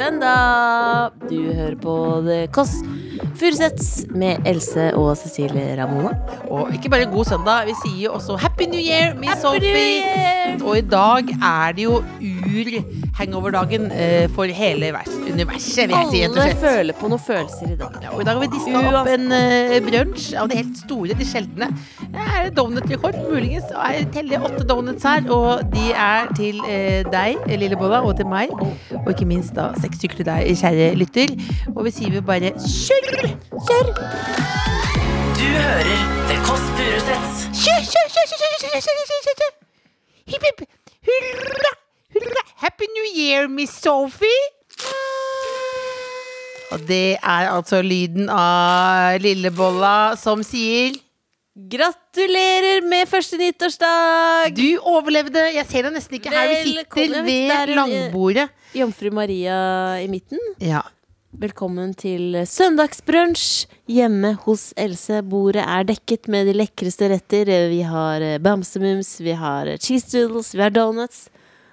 søndag! Du hører på The Kåss Furuseths med Else og Cecilie Ramona. Og ikke bare god søndag, vi sier jo også Happy New Year, Miss Sophie. Og i dag er det jo ur-hangover-dagen eh, for hele vers- universet, vil jeg si. rett og Alle slett. føler på noen følelser i dag. Ja, og i dag har vi diska opp en uh, brunsj av det helt store, de sjeldne. Det er donutrekord, muligens. Og jeg teller åtte donuts her, og de er til eh, deg, Lille Bolla, og til meg. Og ikke minst da seks stykker til deg, kjære lytter. Og vi sier jo bare kjør! Kjør! Du hører The Kåss Furuseths. Kjør, kjør, kjør, kjør, kjør, kjør, kjør, kjør, kjør, kjør. Hipp, hipp. Hurra. Happy New Year, Miss Sophie. Og det er altså lyden av Lillebolla som sier Gratulerer med første nyttårsdag! Du overlevde. Jeg ser deg nesten ikke her. Vi sitter er ved langbordet. Jomfru Maria i midten. Ja. Velkommen til søndagsbrunsj hjemme hos Else. Bordet er dekket med de lekreste retter. Vi har eh, bamsemums, vi har eh, cheese doodles, vi har donuts.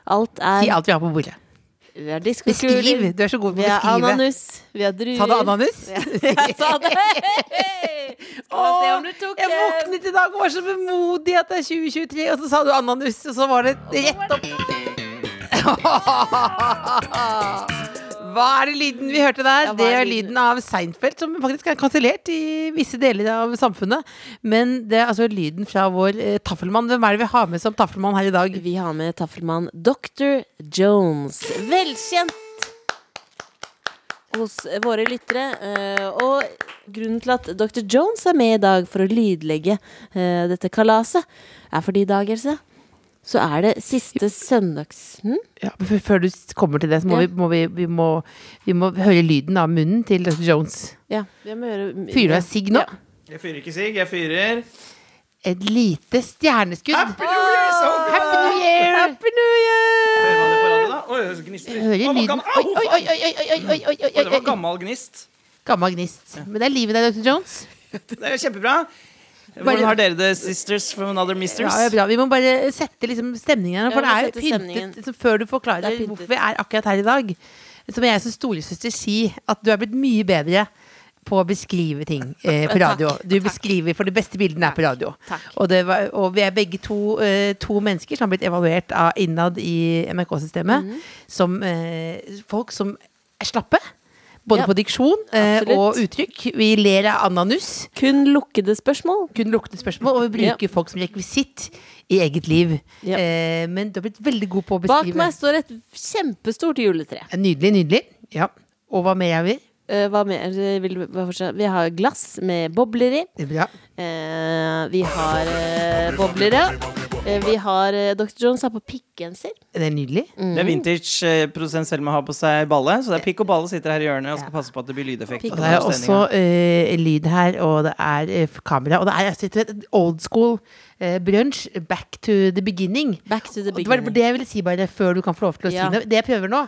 Alt er Si alt vi har på bordet. Vi har Beskriv. Du er så god på Vi å har beskrive. ananas. Vi har druer. Sa du ananas? Jeg sa det! Vi tok jeg våknet i dag og var så vemodig at det er 2023, og så sa du ananas, og så var det rett opp. Hva er det lyden vi hørte der? Ja, hva det er er lyden? lyden av Seinfeld, som faktisk er kansellert i visse deler av samfunnet. Men det er altså lyden fra vår eh, taffelmann. Hvem er det vi har med som taffelmann her i dag? Vi har med taffelmann Dr. Jones. Velkjent hos våre lyttere. eh, Og grunnen til at Dr. Jones er med i dag for å lydlegge eh, dette kalaset, er fordi i dag, Else, så er det siste søndags... Hm? Ja, før du kommer til det, så må, ja. vi, må, vi, vi, må vi, må, høre lyden av munnen til Dr. Jones. Ja, vi må høre... Fyrer du deg sigg nå? Ja. Jeg fyrer ikke sigg, jeg fyrer Et lite stjerneskudd. Happy New Year! So Happy New Year! Happy New Year! Hører man det på radio da? Oi, det. Hører lyden. Oi, oi, oi, oi, oi, Det var gammel gnist. Gammel gnist. Men det er livet i Dr. Jones. Det er jo kjempebra. Hvordan har dere det, sisters from another misters? Ja, det er. Vi må bare sette liksom stemningen her, for det er jo pyntet liksom, Før du forklarer er hvorfor vi er akkurat her i dag, så må jeg som storesøster si at du er blitt mye bedre på å beskrive ting eh, på Takk, radio. Du beskriver, For de beste bildene er på radio. Og, det var, og vi er begge to, eh, to mennesker som har blitt evaluert av innad i NRK-systemet Mhm. som eh, folk som er slappe. Både Ja, på diksjon eh, og uttrykk. Vi ler av ananus. Kun lukkede spørsmål. Kun lukkede spørsmål, og vi bruker folk som rekvisitt i eget liv. Ja. Eh, men du har blitt veldig god på å Bak meg står et kjempestort juletre. Nydelig, nydelig. Ja. Og hva mer har vi? Eh, Hva mer vil? Vi har glass med bobler i. Er. Eh, vi har eh, bobler, Eh, vi har eh, Dr. Jones har på pikkgenser. Det er nydelig. Det er vintage eh, produsent Selma har på seg balle. Så det er pikk og balle sitter her i hjørnet og skal passe på at det blir lydeffekt. Og det er også eh, lyd her, og det er eh, kamera. Og det er et old school eh, brunsj. Back to the beginning. Back to the beginning. det var det jeg ville si bare før du kan få lov til å Ja. si det. Det jeg prøver nå,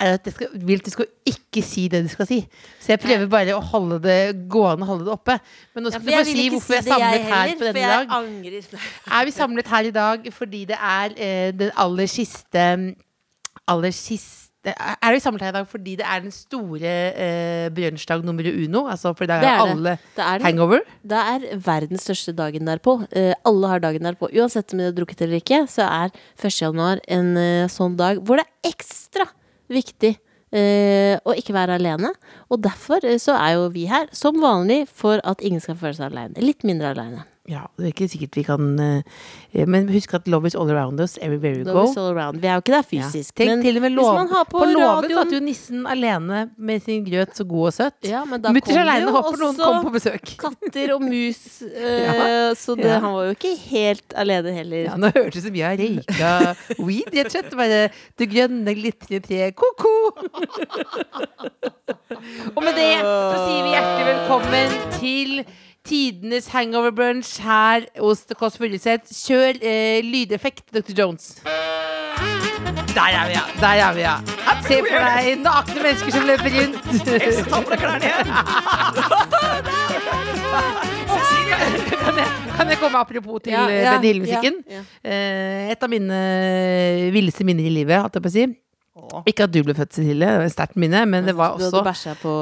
er at jeg skal, vil at du skal ikke si det du skal si. Så jeg prøver bare å holde det gående, holde det oppe. Men nå skal ja, du få si hvorfor vi er si jeg samlet her heller, på for denne dag. angrer. Er vi samlet her i dag fordi det er eh, den aller siste Aller siste er vi samlet her i dag fordi det er den store eh, brunsjdag nummer uno? Altså det er, Det er alle Det er, hangover? det er verdens største dagen derpå. Eh, alle har dagen derpå. Uansett om de har drukket eller ikke, så er 1. januar en eh, sånn dag hvor det er ekstra viktig eh, å ikke være alene. Og derfor eh, så er jo vi her, som vanlig, for at ingen skal føle seg alene. Litt mindre alene. Ja, det er ikke sikkert vi kan uh, Men husk at love is all around us everywhere go. Love is all around. Vi er jo ikke der Ja. fysisk. Tenk men til og med lov, man har på, på låven satt jo nissen alene med sin grøt så god og søt. ja, men da Mutters aleine håper noen kommer på besøk. katter og mus. Uh, Ja. Så det, Ja. han var jo ikke helt alene heller. Ja, nå hørtes det som jeg har røyka weed, rett og slett. Bare det grønne, glitrende treet, ko-ko! og med det så sier vi hjertelig velkommen til tidenes hangover-brunch her hos The Kåss Furuseth. Kjør eh, lydeffekt, Dr. Jones. Der er vi, ja. Der er vi, ja. Se for deg nakne mennesker som løper rundt. Ta på deg klærne igjen! Kan jeg, kan jeg komme apropos til Ja, eh, ja, Ben Hill-musikken? ja, Eh, et av mine villeste minner i livet, holdt jeg på å si. Åh. Ikke at du ble født, Cecilie, det var et sterkt minne, men det var Du hadde bæsja på,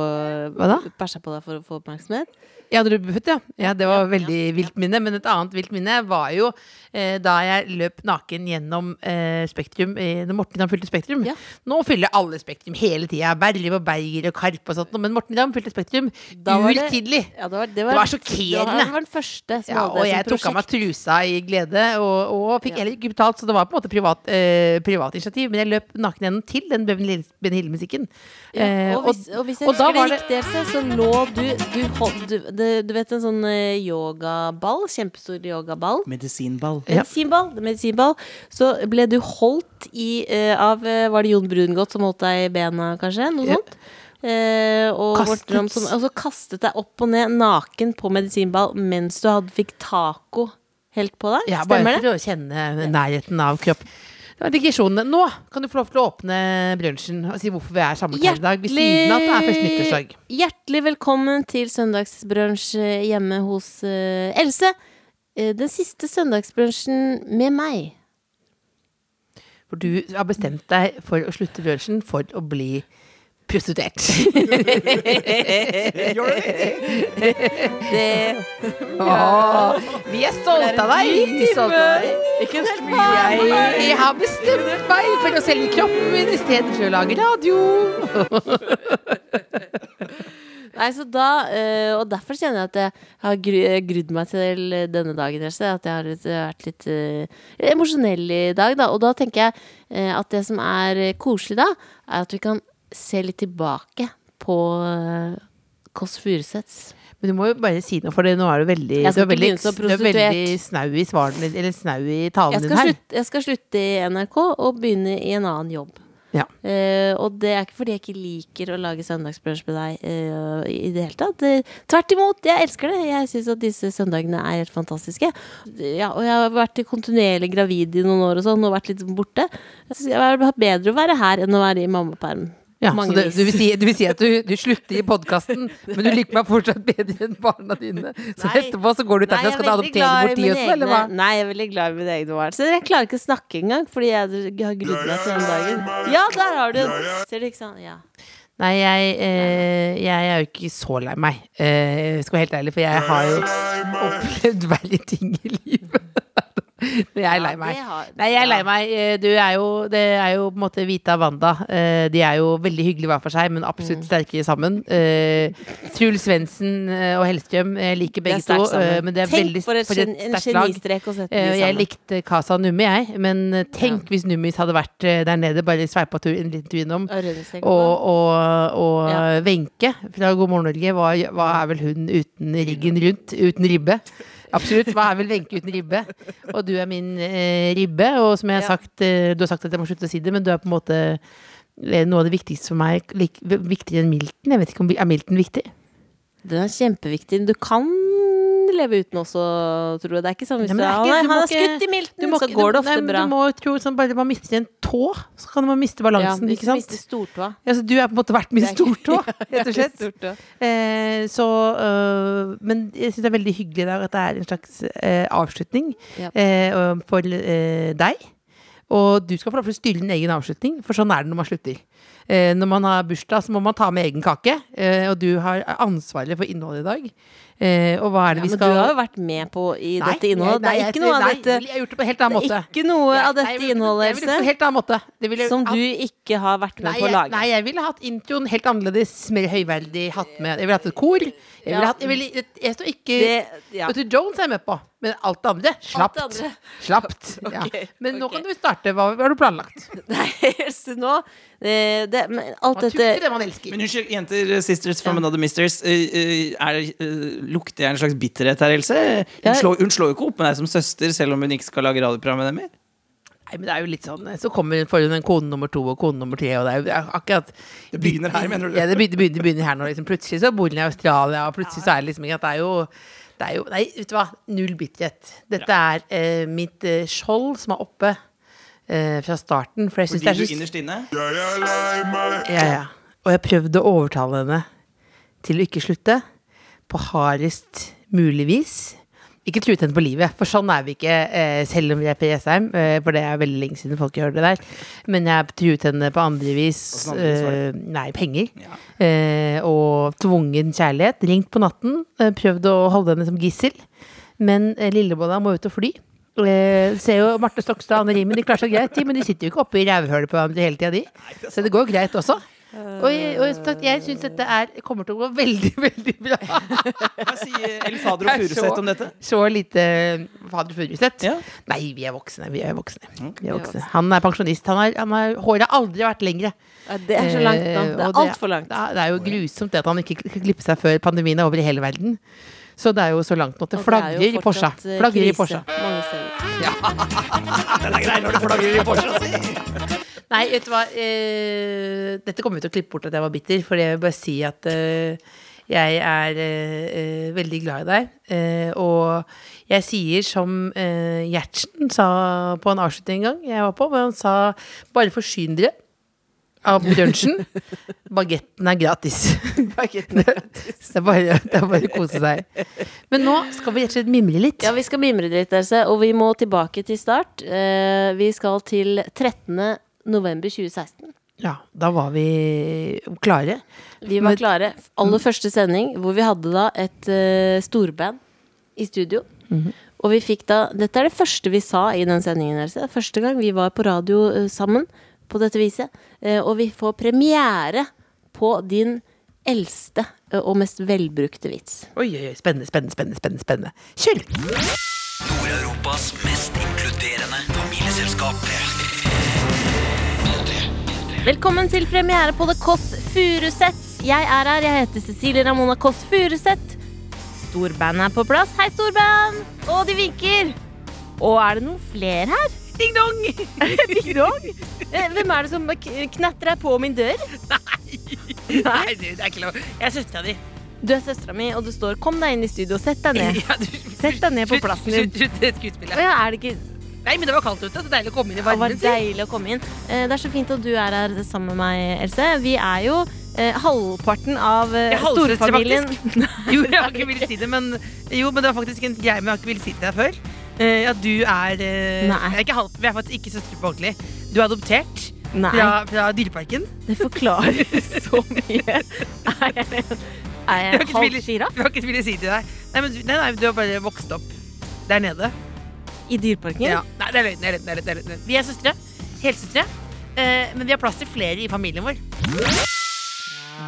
på deg for å få oppmerksomhet? Ja, født, ja. ja. Det var veldig vilt minne. Men et annet vilt minne var jo eh, da jeg løp naken gjennom eh, Spektrum eh, når Morten Dam fylte Spektrum. Ja. Nå fyller alle Spektrum hele tida. Berliv og Berger og Karp og sånt. Men Morten Dam fylte Spektrum det- urtidlig. Ja, det var, det Det var, sjokkerende. Det var den første som Ja, og jeg tok av meg trusa i glede, og, og fikk heller ikke betalt, så det var på en måte privat, eh, privat initiativ. Men jeg løp naken gjennom til den Ben Hill-musikken. Ja, Eh, og, hvis, og hvis jeg og husker var det riktig, Else, så lå du Du, hold, du, du vet en sånn eh, yogaball? Kjempestor yogaball? Medisinball. Ja. Medisinball, medisinball. Så ble du holdt i eh, av Var det Jon Brungot som holdt deg i bena, kanskje? Noe Ja. sånt? Eh, og, Kastet. Som, og så kastet deg opp og ned naken på medisinball mens du hadde, fikk taco helt på deg? Ja, bare for det? å kjenne nærheten av kropp. Det var digresjonen. Nå kan du få lov til å åpne brunsjen og si hvorfor vi er samlet her i dag. Ved siden av at det er første nyttårsdag. Hjertelig velkommen til søndagsbrunsj hjemme hos uh, Else. Uh, Den siste søndagsbrunsjen med meg. For du har bestemt deg for å slutte brunsjen for å bli prostituert. Vi er stolte av deg. Vi stolte av deg. Ikke Jeg, jeg har bestemt meg for å selge kroppen min i stedet for å lage radio. Nei, så da, eh, Og derfor kjenner jeg at jeg har grudd meg til denne dagen. At jeg har vært litt eh, emosjonell i dag. Da. Og da tenker jeg eh, at det som er koselig da, er at vi kan se litt tilbake på eh, Kåss Furuseths. Men du må jo bare si noe, for det, nå er du veldig, du er veldig, du er veldig snau i svarene, eller snau i talen din her. slutte, jeg skal slutte i NRK og begynne i en annen jobb. Ja. Uh, og det er ikke fordi jeg ikke liker å lage søndagsbrunsj med deg uh, i det hele tatt. Uh, tvert imot, jeg elsker det. Jeg syns at disse søndagene er helt fantastiske. Ja, og jeg har vært kontinuerlig gravid i noen år og sånn, og vært litt borte. Jeg det er bedre å være her enn å være i mammaperm. Ja, så det, du, vil si, du vil si at du, du slutter i podkasten, men du liker meg fortsatt bedre enn barna dine. Så Nei. etterpå så går du ut derfra skal du adoptere bort de også, eller hva? Nei, jeg er veldig glad i mine egne barn. Så jeg klarer ikke å snakke engang, fordi jeg har grudd meg til den dagen. Ja, der har du den! Ser du, ikke sant? Ja. Nei, jeg, eh, jeg er jo ikke så lei meg. Eh, skal være helt ærlig, for jeg har jo opplevd verre ting i livet. Jeg er lei meg. Nei, jeg er lei meg. Eh, Du er jo, det er jo på en måte Vita og Wanda. Eh, De er jo veldig hyggelige hver for seg, men Mm. absolutt sterkere sammen. Eh, Truls Svendsen og Hellstrøm, jeg liker er begge to. Men det er Tenk veldig for, et, gen- en sterkt lag. Jeg likte Casa og Nummi, jeg. Men tenk hvis Nummis hadde vært der nede, bare sveipa tur, en liten tur innom. Og. Wenche fra God morgen Norge, hva, hva er vel hun uten riggen rundt? Uten ribbe? Absolutt. Hva er vel Wenche uten ribbe? Og du er min eh, ribbe, og som jeg har sagt eh, Du har sagt at jeg må slutte å si det, men du er på en måte eh, noe av det viktigste for meg. Like, viktigere enn Milton. Jeg vet ikke om Er Milton viktig? Den er kjempeviktig. Du kan leve uten også, tror jeg. Det er ikke sånn hvis Nei, du, er han, er, skutt i milten, må så går det ofte Nei, bra. Du må tro sånn, bare man mister en tå, så kan man miste balansen, ja, ikke sant? stortåa. Ja, så du er på en måte vært min stortå, rett og slett. Eh, så, øh, men jeg syns det er veldig hyggelig der at det er en slags eh, avslutning Ja. eh, for eh, deg. Og du skal få lov til å styre din egen avslutning, for sånn er det når man slutter. Eh, når man har bursdag, så må man ta med egen kake, eh, og du har ansvaret for innholdet i dag. Eh, og hva er det Ja, vi men skal du har jo vært med på i Nei, dette innholdet. nei, Det er ikke noe av nei, dette jeg har gjort det på en helt annen Det er ikke noe av dette jeg innholdet, Jeg Else, helt annen måte. Det som du ikke har vært med Nei, på å lage. nei, jeg ville hatt introen helt annerledes, mer høyverdig, hatt med Jeg ville hatt et kor. Jeg, ville Ja. hatt, jeg, ville, jeg, jeg står ikke Det, ja. Du, Jones er med på, men alt det andre slapt. Slapt. ja. Men nå kan du starte. Hva, har du planlagt? Nei, Else, nå det, det, men Alt Man dette det man elsker. Men unnskyld, jenter, sisters from another misters. eh, eh, er, eh, lukter jeg en slags bitterhet her, Else? Hun, slår, hun slår jo ikke opp med deg som søster, selv om hun ikke skal lage radioprogram med dem mer. Nei, men det er jo litt sånn Så kommer får hun en kone nummer to og kone nummer tre, og det er jo akkurat Det begynner her, mener du? Ja, det begynner, begynner, begynner her nå. Liksom. Plutselig så bor hun i Australia, og plutselig så er det liksom ikke at det er jo det er jo, Nei, vet du hva. Null bitterhet. Dette er eh, mitt eh, skjold som er oppe eh, fra starten. For jeg syns Fordi det er du så innerst inne Ja, ja, ja. Og jeg prøvde å overtale henne til å ikke slutte. På hardest mulig vis. Ikke truet henne på livet, for sånn er vi ikke, eh, selv om vi er på Jessheim. Eh, for det er veldig lenge siden folk gjør det der. Men jeg truet henne på andre vis. Eh, nei, penger. Ja. Og tvungen kjærlighet. Ringt på natten. Prøvd å holde henne som gissel. Men Lillebolla må ut og fly. Eh, ser jo Marte Stokstad og Anne Rimi, de klarer seg greit, de, men de sitter jo ikke oppe i rævhølet på hverandre hele tida, de. Så det går greit også. Og, jeg- og jeg syns dette er, kommer til å gå veldig, veldig bra. Hva sier El Fadro Det er Furuseth om dette? Så lite fader Furuseth. Ja. Nei, vi er voksne. Vi er voksne. Vi er voksne. Han er pensjonist. Han har, han har, håret har aldri vært lengre. Ja, det er så langt nå. Eh, Det er altfor langt. Det er, det er jo grusomt det at han ikke klipper seg før pandemien er over i hele verden. Så det er jo så langt nå. at Og det er flagrer i Porsche. eh, Flagrer i Porsche. mange. Den er grei når det flagrer i Porsche. si. Nei, vet du hva. Eh, dette kommer vi til å klippe bort at jeg var bitter, for jeg vil bare si at eh, jeg er eh, eh, veldig glad i deg. Eh, og jeg sier som eh, Gjertsen sa på en avslutning en gang jeg var på, hvor han sa bare forsyn dere av brunsjen. Bagetten er gratis. det, er bare, det er bare å kose seg. Men nå skal vi rett og slett mimre litt. Ja, vi skal mimre litt, Else, og vi må tilbake til start. Eh, vi skal til 13. november 2016. Ja, da var vi klare. Vi var klare. Aller første sending, hvor vi hadde da et uh, storband i studio. Og vi fikk da Dette er det første vi sa i den sendingen. Else. Første gang vi var på radio uh, sammen på dette viset. Uh, og vi får premiere på din eldste og mest velbrukte vits. Oi, oi, oi, spennende, spennende, spennende, spennende, spennende. Kjør! Nord-Europas mest inkluderende familieselskap. Velkommen til premiere på The Kåss Furuseths. Jeg er her, jeg heter Cecilie Ramona Kåss Furuseth. Storbandet er på plass. Hei, storband! Og de vinker. Og er det noen flere her? Ding dong! Ding dong? Eh, Hvem er det som knatrer på min dør? Nei, du, det er ikke lov. Jeg er søstera di. Du er søstera mi, og du står 'kom deg inn i studio'. Sett deg ned. Ja, du- Sett deg ned på plassen din. Slutt, slutt skuespillet. ja, er det ikke Nei, men det var kaldt ute. Så deilig å komme inn i Det var deilig å komme inn. Eh, Det er så fint at du er her sammen med meg, Else. Vi er jo eh, halvparten av eh, storfamilien. Jo, jeg har ikke villet si det, men Jo, men det var faktisk en greie men jeg har ikke villet si til deg før. Eh, at du er eh, er ikke halv, Vi er faktisk ikke søstre på ordentlig. Du er adoptert Nei. fra, fra Dyreparken. Det forklarer så mye. Er jeg, er jeg halv sjiraff Jeg har ikke villet si til deg. Nei, men nei, nei, du har bare vokst opp der nede. I Dyreparken? Ja. Nei, det er løgn. det er løgn, det er løgn, det er løgn. Vi er søstre. Helsøstre. Eh, men vi har plass til flere i familien vår.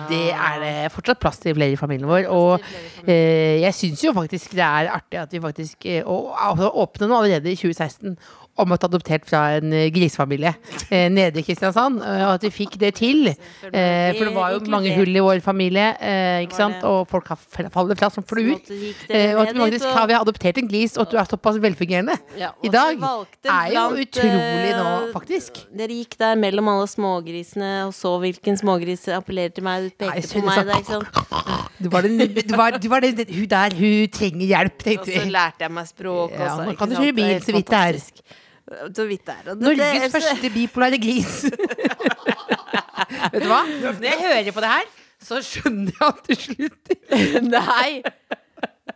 Det er det fortsatt plass til flere i familien vår. Og eh, jeg syns jo faktisk det er artig at vi faktisk eh, å- altså, åpne nå allerede i 2016 om ta adoptert fra en eh, grisefamilie eh, nede i Kristiansand. eh, Og at vi fikk det til. Eh, for det var jo mange hull i vår familie, eh, ikke sant? og folk faller fra som fluer. Eh, og at vi faktisk har vi adoptert en gris, og at du er såpass velfungerende i dag, er jo utrolig nå, faktisk. Dere gikk der mellom alle smågrisene og så hvilken smågris appellerer til meg. Du pekte på meg. der, ikke sant? Du var den, du var, du var den, hun der, hun trenger hjelp, Og så lærte jeg meg språk Ja, også. nå ikke kan du kjøre bil, så vidt det er. Så vidt det er. Norges det- første bipolare gris. Vet du hva? Når jeg hører på det her, så skjønner jeg at det slutter. Nei!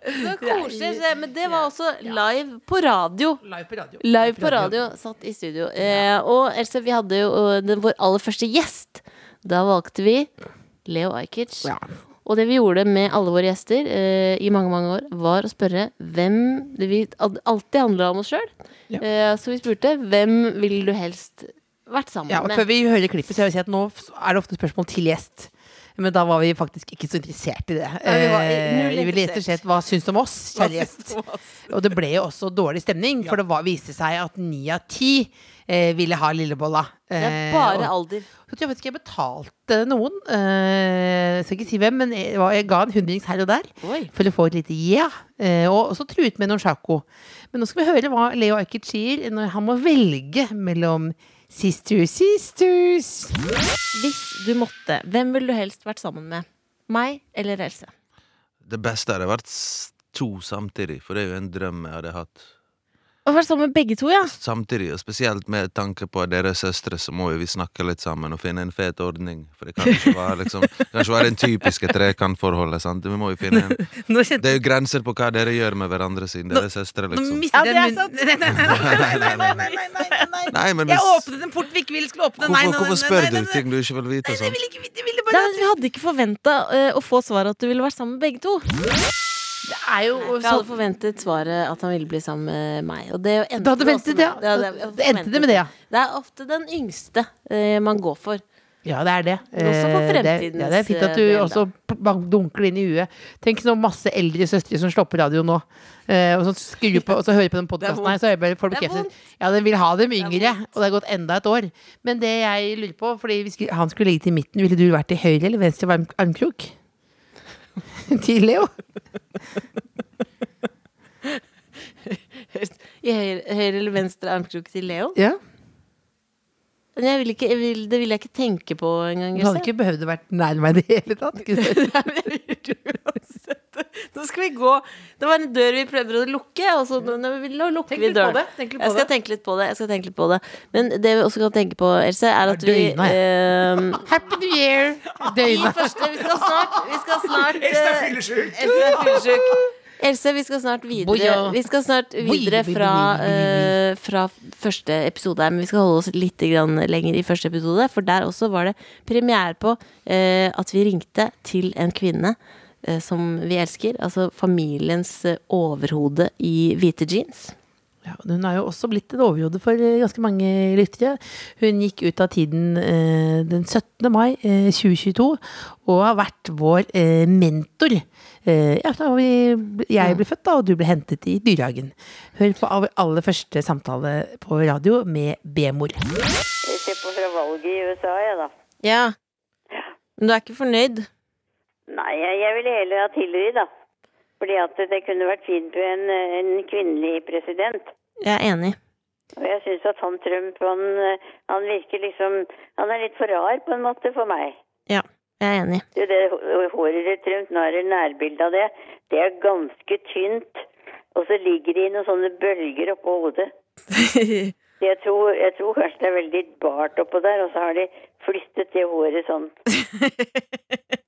Så koselig. Men det var også live på radio. Live på radio. Live på radio, satt i studio. Eh, og Else, vi hadde jo eh, den, vår aller første gjest. Da valgte vi Leo Ajkic. Ja. Og det vi gjorde med alle våre gjester eh, i mange mange år, var å spørre hvem det vi alltid handla om oss sjøl. Ja. Eh, så vi spurte hvem ville du helst vært sammen Ja, og med? før vi hører klippet, så jeg vil si at nå er det ofte spørsmål til gjest. Men da var vi faktisk ikke så interessert i det. Ja, vi var Eh, vi ville rett og slett hva syns du om oss, kjære gjest? Og det ble jo også dårlig stemning, for det var, viste seg at ni av ti eh, ville ha lillebolla. Det er Eh, bare og- alder. så jeg vet ikke, jeg betalte noen, eh, skal ikke si hvem, men jeg, jeg ga en hundrings her og der Oi. for å få et lite yeah. Eh, og så truet med noen sjako. Men nå skal vi høre hva Leo Ajkic sier når han må velge mellom Sister sisters. Hvis du måtte, hvem ville du helst vært sammen med? Meg eller Else? Det beste hadde vært to samtidig, for det er jo en drøm jeg hadde hatt. Og vært sammen med begge to, ja. Samtidig, og spesielt med tanke på deres søstre, så må jo vi snakke litt sammen og finne en fet ordning. For det kan ikke være liksom Det kan ikke være den typiske trekantforholdet, sant. Vi må jo finne en kjent... Det er jo grenser på hva dere gjør med hverandre siden dere er søstre, liksom. Nå mistet ja, det er sant! Nei, nei, nei, nei, men. Jeg åpnet en port vi ikke ville skulle åpne. Hvorfor, nei, nei, nei, hvorfor spør du ting du ikke vil vite? Sånn? Nei, jeg ville ikke, jeg ville bare... Nei, vi hadde ikke forventa uh, eh, å få svaret at du ville vært sammen med begge to. Det er jo Jeg hadde forventet svaret at han ville bli sammen med meg. Og det endte Du hadde det ventet det, med. Ja, det, Det endte det med det, ja. Det er ofte den yngste eh, man går for. Ja, det er det. Også for Eh, det- fremtidens, ja, det er fint at du eh, del, også p- dunker det inn i huet. Tenk så masse eldre søstre som slår på radio nå, eh, og så skrur på, og så hører på den podkasten her, så hører jeg bare folk er Ja, den vil ha dem yngre, og det har gått enda et år. Men det jeg lurer på, fordi hvis han skulle ligge til midten, ville du vært i høyre eller venstre arm- armkrok? til Leo? I høyre, høyre eller venstre armkrok til Leo? Ja. Men jeg vil ikke, jeg vil, det vil jeg ikke tenke på engang. Du hadde ikke behøvd å være nær meg i det hele tatt. ikke sant? Nå skal vi gå Det var en dør vi prøver å lukke, og så nå, nå, nå lukker vi døren. tenk litt Jeg skal tenke litt på det. Jeg skal tenke litt på det. Men det vi også kan tenke på, Else, er at vi eh, Happy New Year! Døgnet. Vi skal snart Vi skal snart Else er fyllesyk. Else, vi skal snart videre Vi skal snart videre fra, eh, fra første episode her, men vi skal holde oss litt grann lenger i første episode. For der også var det premiere på uh, at vi ringte til en kvinne eh, som vi elsker. Altså familiens eh, overhode i hvite jeans. Ja, hun har jo også blitt et overhode for eh, ganske mange lyttere. Hun gikk ut av tiden eh, den 17. mai eh, 2022 og har vært vår eh, mentor. Eh, ja, da vi, jeg ble født da, og du ble hentet i dyrehagen. Hør på aller første samtale på radio med B-mor. Jeg ser på fra valget i USA, jeg, da. Ja. Men du er ikke fornøyd? Nei, jeg, ville heller ha Hillary, da. Fordi at det kunne vært fint med en, en kvinnelig president. Jeg er enig. Og jeg syns at han Trump, han, han virker liksom Han er litt for rar, på en måte, for meg. Ja, jeg er enig. Du, det håret til Trump, nå er det nærbilde av det. Det er ganske tynt. Og så ligger det i noen sånne bølger oppå hodet. Jeg tror, jeg tror kanskje det er veldig bart oppå der, og så har de flyttet det håret sånn.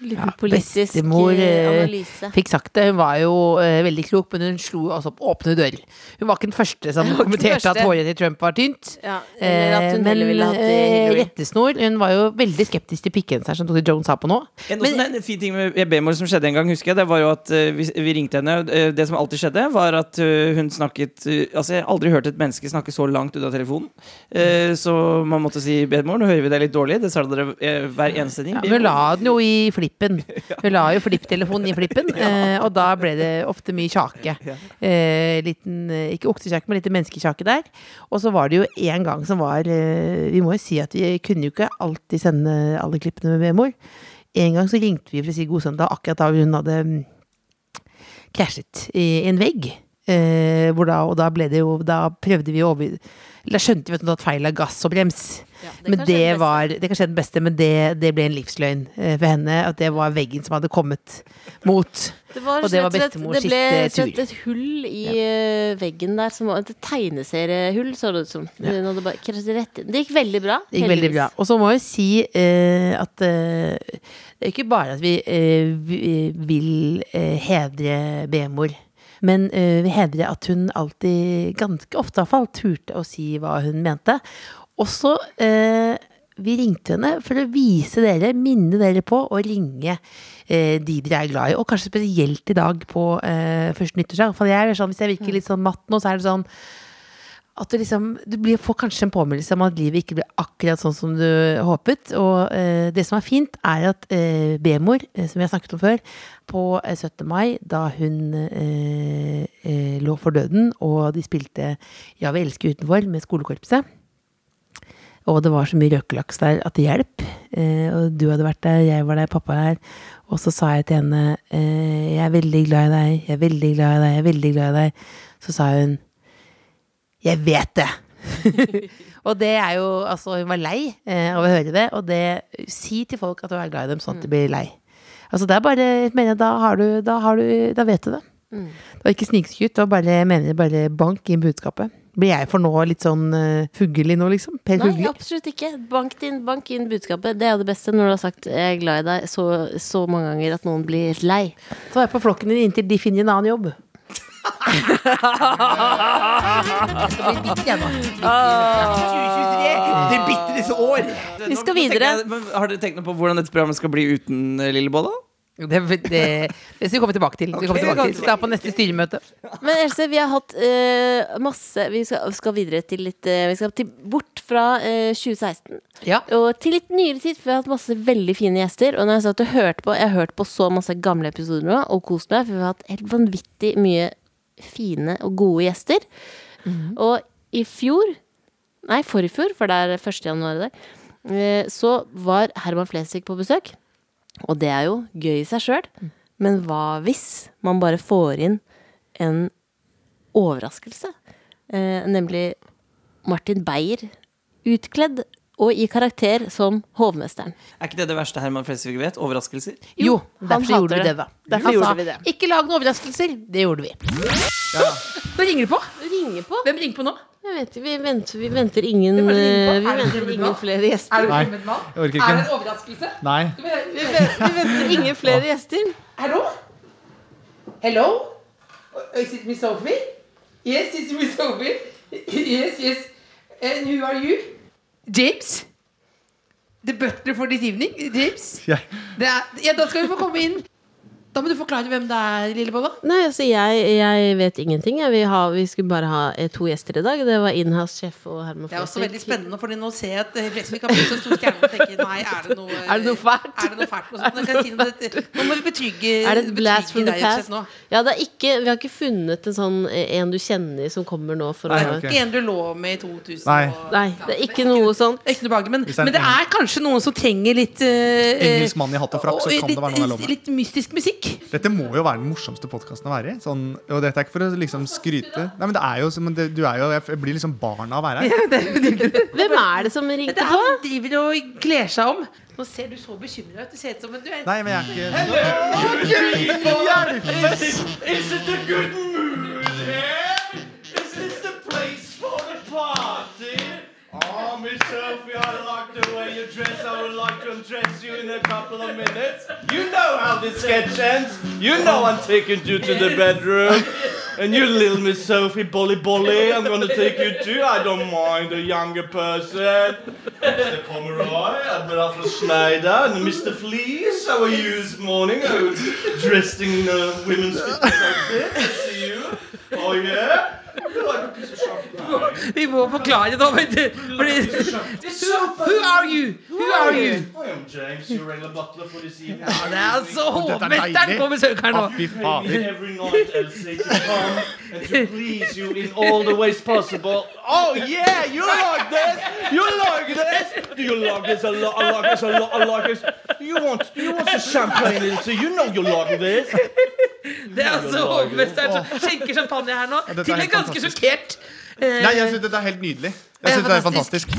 Liten politisk bestemor, eh, eh, analyse. Fikk sagt det. Hun var jo eh, veldig klok, men hun slo også opp åpne dører. Hun var ikke den første som kommenterte at håret til Trump var tynt. Ja, eller at hun Eh, hatt eh, rettesnor Hun var jo veldig skeptisk til pikkgenseren som Tony Jones har på nå. En, en fin ting med B-mor som skjedde en gang, husker jeg, det var jo at uh, vi, vi ringte henne. Uh, Det som alltid skjedde, var at uh, hun snakket Altså, jeg har aldri hørt et menneske snakke så langt ut av telefonen. Eh, så man måtte si B-mor, nå hører vi deg litt dårlig. Det sa dere hver eneste ting. Ja, men la den jo i flippen. Hun la jo flipptelefonen i flippen, eh, og da ble det ofte mye kjake. Eh, liten, eh, ikke oksekjake, men litt menneskekjake der. Og så var det jo en gang som var Vi må jo si at vi kunne jo ikke alltid sende alle klippene med B-mor. En gang så ringte vi for å si god søndag akkurat da hun hadde mm, krasjet i en vegg. Eh, da, og da jo Da prøvde vi å over... Da skjønte vi at hun hadde feil av gass og brems. Ja, men kan skje det var Det kan skje den beste, men det, det ble en livsløgn eh, for henne. At det var veggen som hadde kommet mot. Det var, Og det var bestemors siste tur. Det ble et hull i ja. veggen der, som var et tegneseriehull, så det ut som. Ja. Det gikk veldig bra. Det gikk veldig bra. Og så må jeg si uh, at uh, det er ikke bare at vi uh, vil eh, hedre B-mor. Men eh, vi hedrer at hun alltid, ganske ofte iallfall, turte å si hva hun mente. Også eh, vi ringte henne for å vise dere, minne dere på å ringe eh, de dere er glad i. Og kanskje spesielt i dag på eh, første nyttårsdag. For jeg er sånn, hvis jeg virker litt sånn matt nå, så er det sånn at du liksom Du blir, får kanskje en påminnelse om at livet ikke blir akkurat sånn som du håpet. Og eh, det som er fint, er at eh, B-mor, eh, som vi har snakket om før, på eh, 17. mai, da hun eh, eh, lå for døden, og de spilte Ja, vi elsker utenfor med skolekorpset. Og det var så mye røkelaks der at det hjelp. Eh, og du hadde vært der, jeg var der, pappa er. Og så sa jeg til henne eh, Jeg er veldig glad i deg, jeg er veldig glad i deg, jeg er veldig glad i deg. Så sa hun Jeg vet det! og det er jo Altså, hun var lei eh, av å høre det. Og det Si til folk at du er glad i dem, sånn at de blir lei. Altså, det er bare mener jeg, da, har du, da, har du, da vet du det. Det var ikke snikskutt, det var bare, jeg mener bare bank inn budskapet. Blir jeg for nå litt sånn uh, fuggelig nå, liksom? Per Nei, Fuggelig? absolutt ikke. Bank inn, bank inn budskapet. Det er det beste når du har sagt 'jeg er glad i deg' så, så mange ganger at noen blir lei. Så er jeg på flokken din inntil de finner en annen jobb. Jeg skal bli bitter, Det nå. 2023, det år! Vi skal Nå tenker videre. jeg- men Har dere tenkt noe på hvordan dette programmet skal bli uten eh, Lillebolla? Det, det, det skal vi komme tilbake til. Det skal vi komme tilbake til. Det er på neste styremøte. Men Else, vi har hatt eh, masse Vi skal, skal videre til litt eh, Vi skal til, bort fra eh, 2016 Ja. og til litt nyere tid. For vi har hatt masse veldig fine gjester. Og når jeg satt og hørte på Jeg har hørt på så masse gamle episoder nå og kost meg, for vi har hatt helt vanvittig mye fine og gode gjester. Og i fjor Nei, forrige fjor, for det er 1. januar i dag. eh, Så var Herman Flesvig på besøk. Og det er jo gøy i seg sjøl. Men hva hvis man bare får inn en overraskelse? Eh, nemlig Martin Beyer utkledd og i karakter som hovmesteren. Er ikke det det verste Herman Flesvig vet? Overraskelser? Jo, han derfor gjorde vi det. det, da. Derfor Han gjorde sa, vi det. Ikke lag noen overraskelser. Det gjorde vi. Da ringer det på. Ringer på? Hvem ringer på nå? Jeg vet, ikke, vi, venter, vi venter ingen Vi Er venter ingen flere gjester. Er det orker Er det en overraskelse? Nei. Vi venter, vi venter ingen flere gjester. Hallo? Hello? Is it Miss Sophie? Yes, it's Miss Sophie. Yes, yes. And who are you? James? The butler for this evening? James? Det er, ja, da skal vi få komme inn. Da må du forklare hvem det er, Lillebolla. Nei, altså jeg, jeg vet ingenting. Jeg. Vi, har, vi skulle bare ha eh, to gjester i dag. Det var inhouse-sjef og Herman Det er også veldig spennende, Fordi nå ser jeg at Flesvig har blitt så stor stjerne og tenker nei, er det noe Er det noe fælt? Er det noe fælt? Nå, si noe, nå må vi betrygge Er det et blast from the past? Nå. Ja, det er ikke, vi har ikke funnet en sånn eh, en du kjenner som kommer nå for Nei, å. Ikke en du lå med i 2000. Nei. og- Nei, det er ikke noe sånt. Er ikke noe behagelig, men, er men det er kanskje noen som trenger litt uh, Engelsk mann i hatt og frakk, så kan litt, det være noe jeg lover. litt, litt mystisk musikk. Dette må jo være den morsomste podkasten å være i. Sånn, og dette er ikke for å liksom skryte. Nei, men det er jo, men det, du er jo Jeg blir liksom barn av å være her. Hvem er det som ringte på? han driver og kler seg om. Nå ser du så bekymra ut. Du ser ut som en du er Nei, men jeg er ikke Is it a good mood here? Is this the place for the party? Oh, Miss Sophie, I like the way you dress. I would like to undress you in a couple of minutes. You know how this sketch ends. You know I'm taking you to the bedroom. And you little Miss Sophie, bolly bolly, I'm gonna take you too. I don't mind a younger person. Mr. Pomeroy, Admiral Schneider, and Mr. Fleece. How are you this morning? I was dressed in uh, women's fitness outfit. See you. Oh yeah? Vi må forklare det da. vet du. Fordi, who are you? Who are you? I am James, your regular butler for this evening. Ja, det er så er hovmesteren på besøk her nå. Fy fader. every night, Elsie, to come and to please you in all the ways possible. Oh yeah, you like this? You like this? Do you like this a lot? I like this a lot. I like this. Do you want? Do you want some champagne, Elsie? You know you like this. Det er altså hovmesteren som skjenker champagne her nå. Til en helt ganske sjokkert. eh, Nei, jeg syns dette er helt nydelig. Jeg synes det er fantastisk.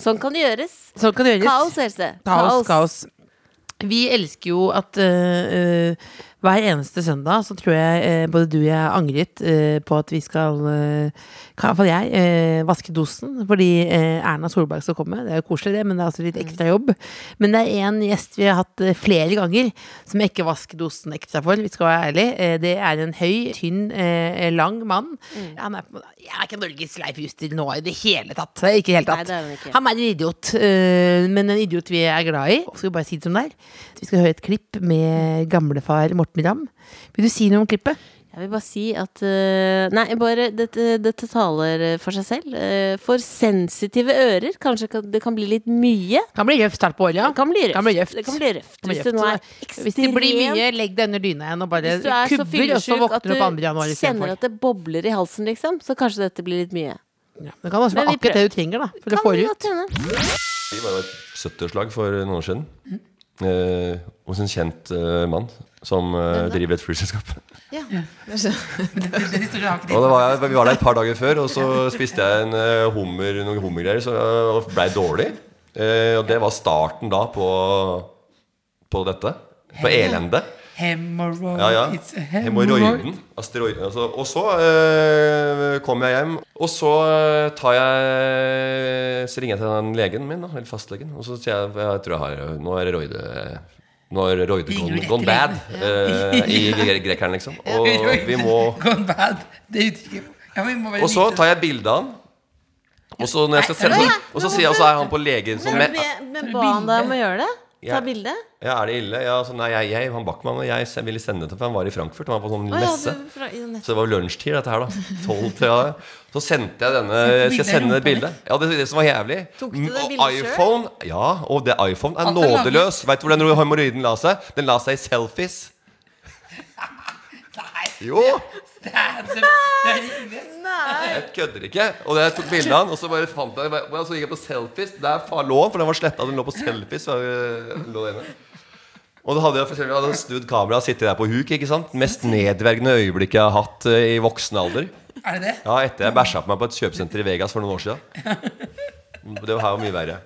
Sånn kan det gjøres. Sånn kan det gjøres. Kaos, Else. Kaos, kaos. Vi elsker jo at uh, uh, hver eneste søndag så tror jeg uh, både du og jeg har angret på at vi skal uh, Iallfall jeg eh, vaske dosen fordi eh, Erna Solberg skal komme. Det er jo koselig, det, men det er altså litt ekstra jobb. Men det er en gjest vi har hatt eh, flere ganger som jeg ikke vasker dosen ekstra for. Vi skal være ærlige. Eh, det er en høy, tynn, eh, lang mann. Han er, jeg er ikke Norges Leif Juster nå i det hele tatt. Ikke det hele Nei, er han er en idiot, øh, men en idiot vi er glad i. Skal vi bare si det som det er. Vi skal høre et klipp med gamlefar Morten Ramm. Vil du si noe om klippet? Jeg vil bare si at eh, Nei, bare dette, dette taler for seg selv. Eh, for sensitive ører. Kanskje kan, det kan bli litt mye. Kan bli røft her på året, ja. Det kan bli røft. Kan bli røft. Det kan bli røft. Kan bli Hvis det røft. nå er Hvis det blir mye, legg det under dyna igjen og bare Hvis du er så kubber, og så våkner du opp 2. januar istedenfor. kjenner at det bobler i halsen, liksom, så kanskje dette blir litt mye. Ja, det kan også være akkurat det du trenger da, for kan det ut. du ut. Vi var jo et 70-årslag for noen år siden. Eh, hos en kjent eh, mann som uh, driver et flyselskap. Og det var, vi var der et par dager før, og så spiste jeg en uh, hummer, noen hummergreier så, og blei dårlig. Eh, og det var starten da på, på dette. På elendet. Hemorrhoid, Ja, ja. Asteroiden. Altså. Og så eh, kommer jeg hjem, og så tar jeg Så ringer jeg til den legen min, da, eller fastlegen, og så sier jeg jeg tror jeg har Nå er roide Nå er roide gone, gone bad eh, i gre- grekeren, liksom. Og vi må Gone bad. Det uttrykket ja, vi må bare Og så tar jeg bilde av han. Og så, når jeg skal sende, og så sier jeg, og så er han på legen som Men, men, men ba han deg om å gjøre det? Ta Ja. bilde? Ja, er det ille? Ja, altså, nei, jeg, jeg, han Backman og jeg se- ville sende det til For han var i Frankfurt. Han var på sånn ja, messe. du- fra- Så det var lunsjtid, dette her, da. 12 til, ja. Så sendte jeg denne Skal jeg sende det bildet? Ja, det, det som var jævlig. Tok du det bildet bildet selv? iPhone Ja, og det iPhone er nådeløs. Vet du hvor den hemoroiden la seg? Den la seg i selfies. Jo! Det er, er Jeg kødder ikke. Og jeg tok bilde av den, og så bare fant jeg Og så gikk jeg på selfies. Der fa- lå den, for den var sletta. Den lå på selfies. Så lå inne. Og da hadde jeg jeg hadde snudd kameraet og sittet der på huk. ikke sant? Mest nedverdigende øyeblikket jeg har hatt eh, i voksen alder. Er det det? Ja, etter jeg bæsja på meg på et kjøpesenter i Vegas for noen år siden. Det her var mye verre.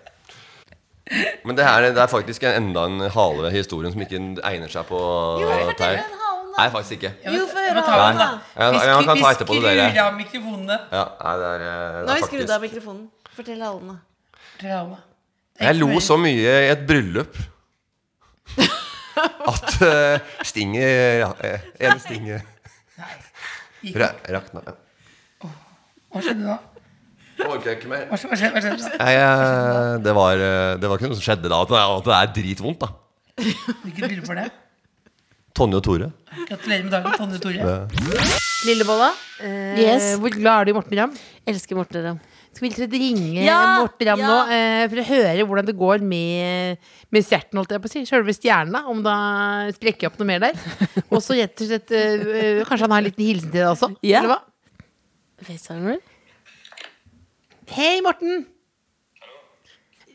Men det, her, det er faktisk en, enda en hale ved historien som ikke egner seg på her. Nei, faktisk ikke. Jo, få høre den, da. Ja, Vi ja, man kan ta etterpå det, Vi skrur av mikrofonene. Ja, nei, det er, det er Nå har vi skrudd av mikrofonen. Fortell alle. Fortell alle. Jeg lo så mye i et bryllup at uh, stinget ja, eh, En ra- rakna. Ja. Hva skjedde da? Jeg ikke mer. Hva skjedde? Hva skjedde? Hva skjedde? Nei, eh, det, var, eh, det var ikke noe som skjedde da. Det er, at det er dritvondt, da. Hvilket bryllup var det? Tonje og Tore. Gratulerer med dagen, Tonje Tore. Lillebolla, eh, Yes. hvor glad er du i Morten Ramm? Elsker Morten Ramm. Skal vi litt ringe Ja, Morten Ramm ja. nå eh, for å høre hvordan det går med, med stjerten, holdt jeg på å si. Sjølve stjerna, om da sprekker opp noe mer der. Og så rett og slett eh, eh, Kanskje han har en liten hilsen til deg også? Ja. Eller hva? Hei, Morten!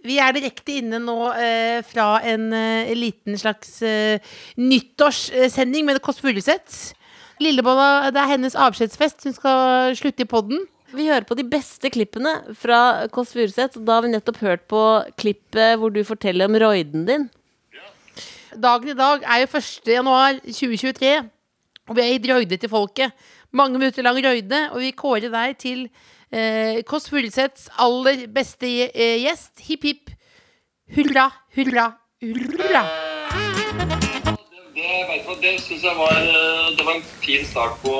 Vi er direkte inne nå eh, fra en eh, liten slags eh, nyttårssending med Kåss Furuseth. Lillebolla, det er hennes avskjedsfest. Hun skal slutte i podden. Vi hører på de beste klippene fra Kåss Furuseth. Da har vi nettopp hørt på klippet hvor du forteller om roiden din. Dagen i dag er jo 1. januar 2023, og vi har gitt røyde til folket. Mange minutter lang røyde, og vi kårer deg til eh, Kåss Furuseths aller beste eh, gjest. Hipp, hipp. Hurra, hurra, hurra. Det, vet det syns jeg var, eh, det var en fin start på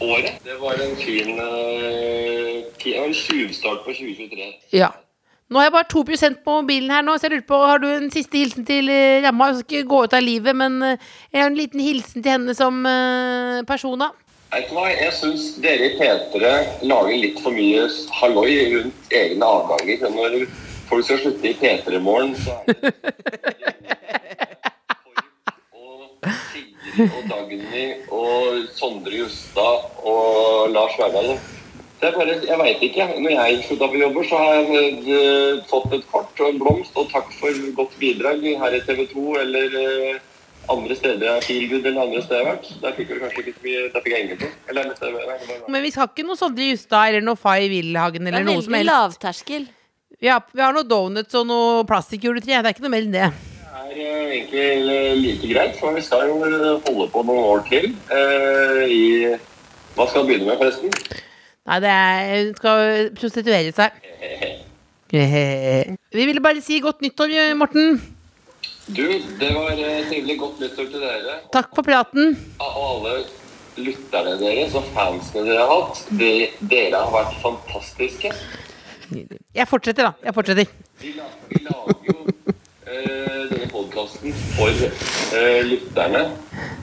året. Det var en fin, eh, en tjuvstart på 2023. Ja. Nå har jeg bare 2% på mobilen her nå, så jeg lurer på, har du en siste hilsen til Ramma? Jeg skal ikke gå ut av livet, men jeg har en liten hilsen til henne som persona. Vet du hva, jeg synes dere i P3 lager litt for mye halloi rundt egne avganger. Når folk skal slutte i P3 i morgen, så er det og Sigrid og Dagny og Sondre Justad og Lars Verdal. Det er bare, jeg vet ikke. Når jeg slutta på jobber, så har jeg eh, fått et kort og en blomst og takk for godt bidrag her i TV 2 eller eh, andre steder jeg har Feelgood eller andre steder jeg har vært. Der fikk jeg kanskje ikke så mye Der fikk jeg ingenting. Eller eller, eller, Men vi skal ikke noe Sondre Justad eller noe Fay Wilhagen eller er noe som helst. lavterskel. Vi har, vi har noe donuts og noe plastikkjuletre. Det er ikke noe mer enn det. Det er eh, egentlig eh, like greit, for vi skal jo eh, holde på noen år til eh, i Hva skal vi begynne med, forresten? Nei, det er, hun skal prostituere seg. Vi ville bare si godt nyttår, Morten. Du, det var eh, trivelig godt nyttår til dere. Takk for praten. Og alle lytterne deres og fansene dere har hatt. De, dere har vært fantastiske. Jeg fortsetter, da. Jeg fortsetter. Vi, vi lager jo eh, denne podkasten for eh, lytterne.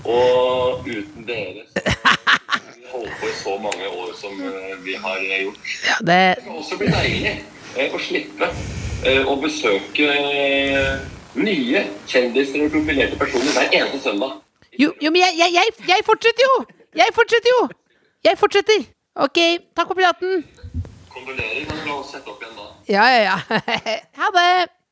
Og uten dere så så mange år som eh, vi har gjort. Ja, det Det kan også bli deilig eh, å slippe eh, å besøke nye kjendiser og profilerte personer hver eneste søndag. Jo, jo men jeg, jeg, jeg, jeg fortsetter jo! Jeg fortsetter jo! Jeg fortsetter. Ok, takk for praten. Kondolerer, men la oss sette opp igjen da. Ja, ja, ja. Ha det.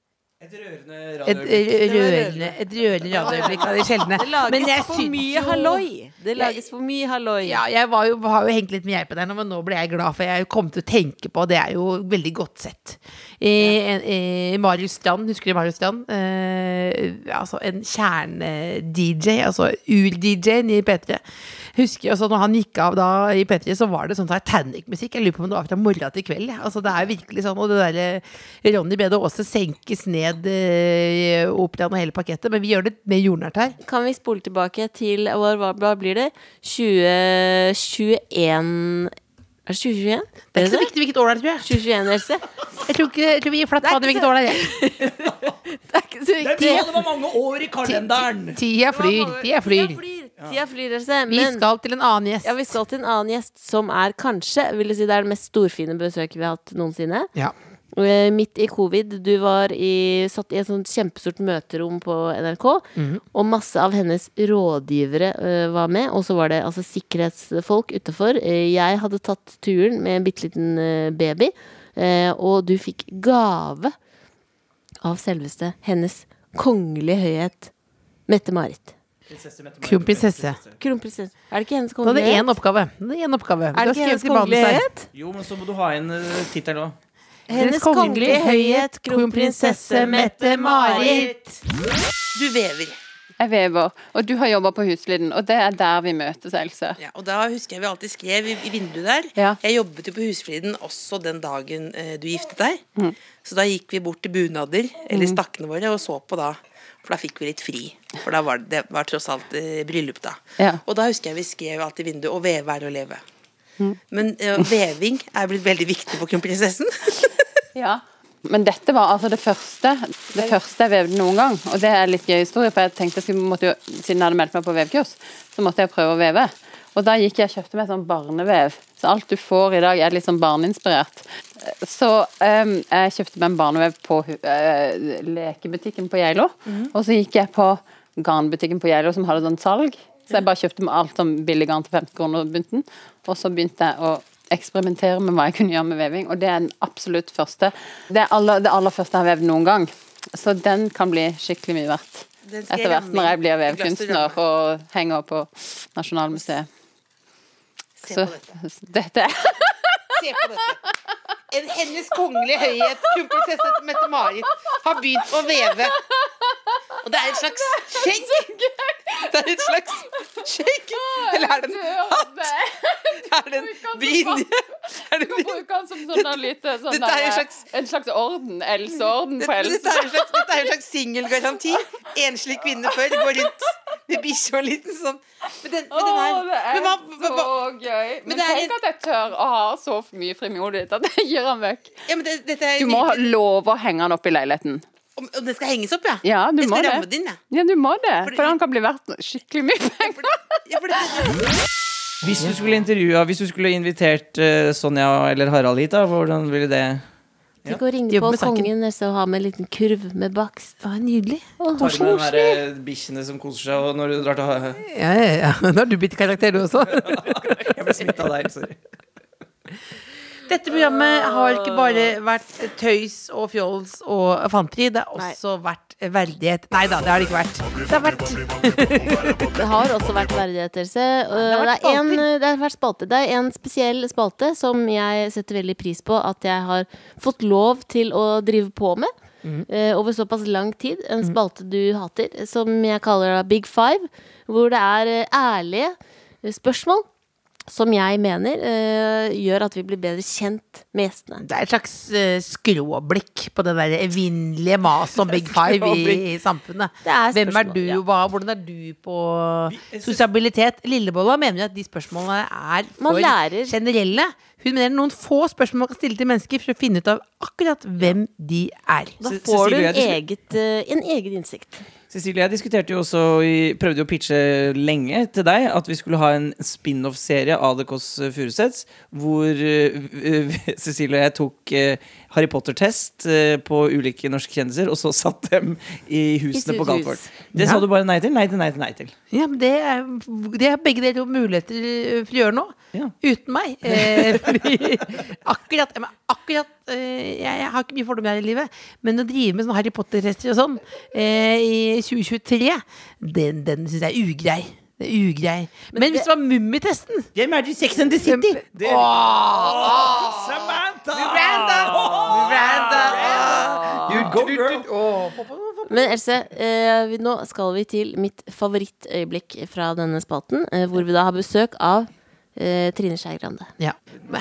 Et rørende Et eh, et rørende radioøyeblikk av de sjeldne. Det lages Men jeg for mye jo- halloi. Det lages for mye halloi. Ja, jeg var jo, har jo hengt litt med på deg nå, men nå ble jeg glad, for jeg kom til å tenke på Det er jo veldig godt sett. Eh, eh, Marius Strand, husker du Marius Strand? Eh, altså en kjerne-DJ, altså ur-DJ-en i P3. Husker også når han gikk av da i P3, så var det sånn Titanic-musikk. Jeg lurer på om det var fra morgen til kveld. Ja. Altså, det er virkelig sånn, Og det derre Ronny Bede Aase senkes ned i operaen og hele pakettet, men vi gjør det med jordnært her. Kan vi spole tilbake til hva, hva blir det? 2021 Er det 2021? Det er ikke så viktig hvilket år det er, tror jeg. 2021, Else. Jeg tror, ikke, jeg tror vi gir flatt på det hvilket år det er. Det er ikke så viktig. det var mange år i kalenderen! Tida flyr, tida flyr. Tida flyr, Else. Vi skal til en annen gjest. ja, vi skal til en annen gjest som er kanskje vil jeg si, det er det mest storfine besøket vi har hatt noensinne. Ja. Eh, Midt i covid. Du var i, satt i et sånt kjempestort møterom på NRK, mm. og masse av hennes rådgivere uh, var med. Og så var det altså sikkerhetsfolk utafor. jeg hadde tatt turen med en bitte liten uh, baby, eh, og du fikk gave av selveste hennes kongelige høyhet Mette-Marit. Kronprinsesse. Kronprinsesse. Er det ikke hennes Da er det én oppgave. Det er en oppgave. Er det ikke hennes kongelighet? kongelige høyhet? Jo, men så må du ha inn uh, tittelen òg. Hennes kongelige høyhet, kronprinsesse Mette-Marit. Du vever. Jeg vever, og du har jobba på Husfliden, og det er der vi møtes, Else. Ja, og da husker jeg vi alltid skrev i, i vinduet der. Ja. Jeg jobbet jo på Husfliden også den dagen eh, du giftet deg. Mm. Så da gikk vi bort til bunader, eller stakkene våre, og så på da. For da fikk vi litt fri. For da var det, det var tross alt eh, bryllup, da. Ja. Og da husker jeg vi skrev alltid i vinduet 'Å veve er å leve'. Mm. Men veving er blitt veldig viktig for kronprinsessen. Ja. Men dette var altså det første Det første jeg vevde noen gang. Og det er litt gøy historie, for jeg tenkte jeg måtte jo, siden jeg hadde meldt meg på vevkurs, så måtte jeg prøve å veve. Og da gikk jeg og kjøpte meg sånn barnevev. Så alt du får i dag er litt sånn barneinspirert. Så um, jeg kjøpte meg en barnevev på eh, lekebutikken på Geilo. Og så gikk jeg på garnbutikken på Geilo som hadde sånn salg. Så jeg bare kjøpte meg alt som billig garn til 50 kroner bunten. Og så begynte jeg å eksperimentere med hva jeg kunne gjøre med veving, og det er den absolutt første. Det er aller, det aller første jeg har vevd noen gang. Så den kan bli skikkelig mye verdt. Etter hvert når jeg blir vevkunstner og henger på Nasjonalmuseet. Se Så på dette. dette Se på dette. En hennes kongelige høyhet, kronprinsesse Mette-Marit, har begynt å veve. Og det er et slags skjegg. Det er et slags shake. Eller er det en hatt? Er det en brynje? Er det bruke bruker den som sånn der lite sånn Dette er en slags- En slags orden. Else-orden på Else. dette er en slags, dette er en slags singelgaranti. Enslig kvinne før går rundt med bikkje og en liten sånn Men den, men den Åh, er, det er men så gøy. Men, men tenk at jeg tør å ha så mye frimodighet at jeg gir den vekk. ja, men det, Du må love å henge den opp i leiligheten. Om, om det skal henges opp, ja? Ja, du jeg må skal det. ramme det inn, jeg. Ja, du må det. For, For han kan bli verdt skikkelig mye penger. Ja, for det, Hvis du skulle intervjua Hvis du skulle invitert eh, Sonja eller Harald hit, da, hvordan ville det Tenk å ringe på kongen og ha med en liten kurv med bakst. var nydelig. Å, Tar med den koselig. der, eh, bikkjene som koser seg, og når du drar til ha- Ja, ja, ja. Da har du blitt karakter, du også. Jeg ble smitta av deg, sorry. Dette programmet har ikke bare vært tøys og fjols og fanteri, det har også vært verdighet. Nei da, det har det ikke vært. Det har vært Det har også vært verdighet, Se, det Det, vært er en, det har vært spalte. Det er en spesiell spalte som jeg setter veldig pris på at jeg har fått lov til å drive på med. Mhm. eh, over såpass lang tid. En spalte du hater, som jeg kaller Big Five. Hvor det er eh, ærlige spørsmål som jeg mener eh, gjør at vi blir bedre kjent med gjestene. Det er et slags eh, skråblikk på det der evinnelige maset om Big Five i, i samfunnet. Det er Hvem er du, ja. hva, hvordan er du på sosialitet? Lillebolla mener jo at de spørsmålene er for lærer. generelle. Hun mener noen få spørsmål man kan stille til mennesker for å finne ut av akkurat hvem de er. Da får du en, eget, eh, en egen innsikt. Cecilie, jeg diskuterte jo også i, prøvde jo å pitche lenge til deg at vi skulle ha en spin-off-serie av The Kåss Furuseths, hvor uh, Cecilie og jeg tok uh, Harry Potter-test uh, på ulike norske kjendiser, og så satt dem i husene på Galtvort. Det Ja. sa du bare nei til. Nei til, nei til, nei til. Ja, men det er, det er begge deler muligheter eh, for å gjøre nå. Uten meg. Eh, fordi akkurat, akkurat eh, jeg, jeg har ikke mye fordommer her i livet, men å drive med sånne Harry Potter-rester og sånn eh, i 2023, den, den syns jeg er ugrei. Det er ugrei. Men, hvis det var Mummitesten Hvem er det i Sex and the City? Det Åh, Samantha! Miranda! Miranda! You go, girl. Men Else, eh, nå skal vi til mitt favorittøyeblikk fra denne spalten, eh, hvor vi da har besøk av eh, Trine Skei Grande. Ja.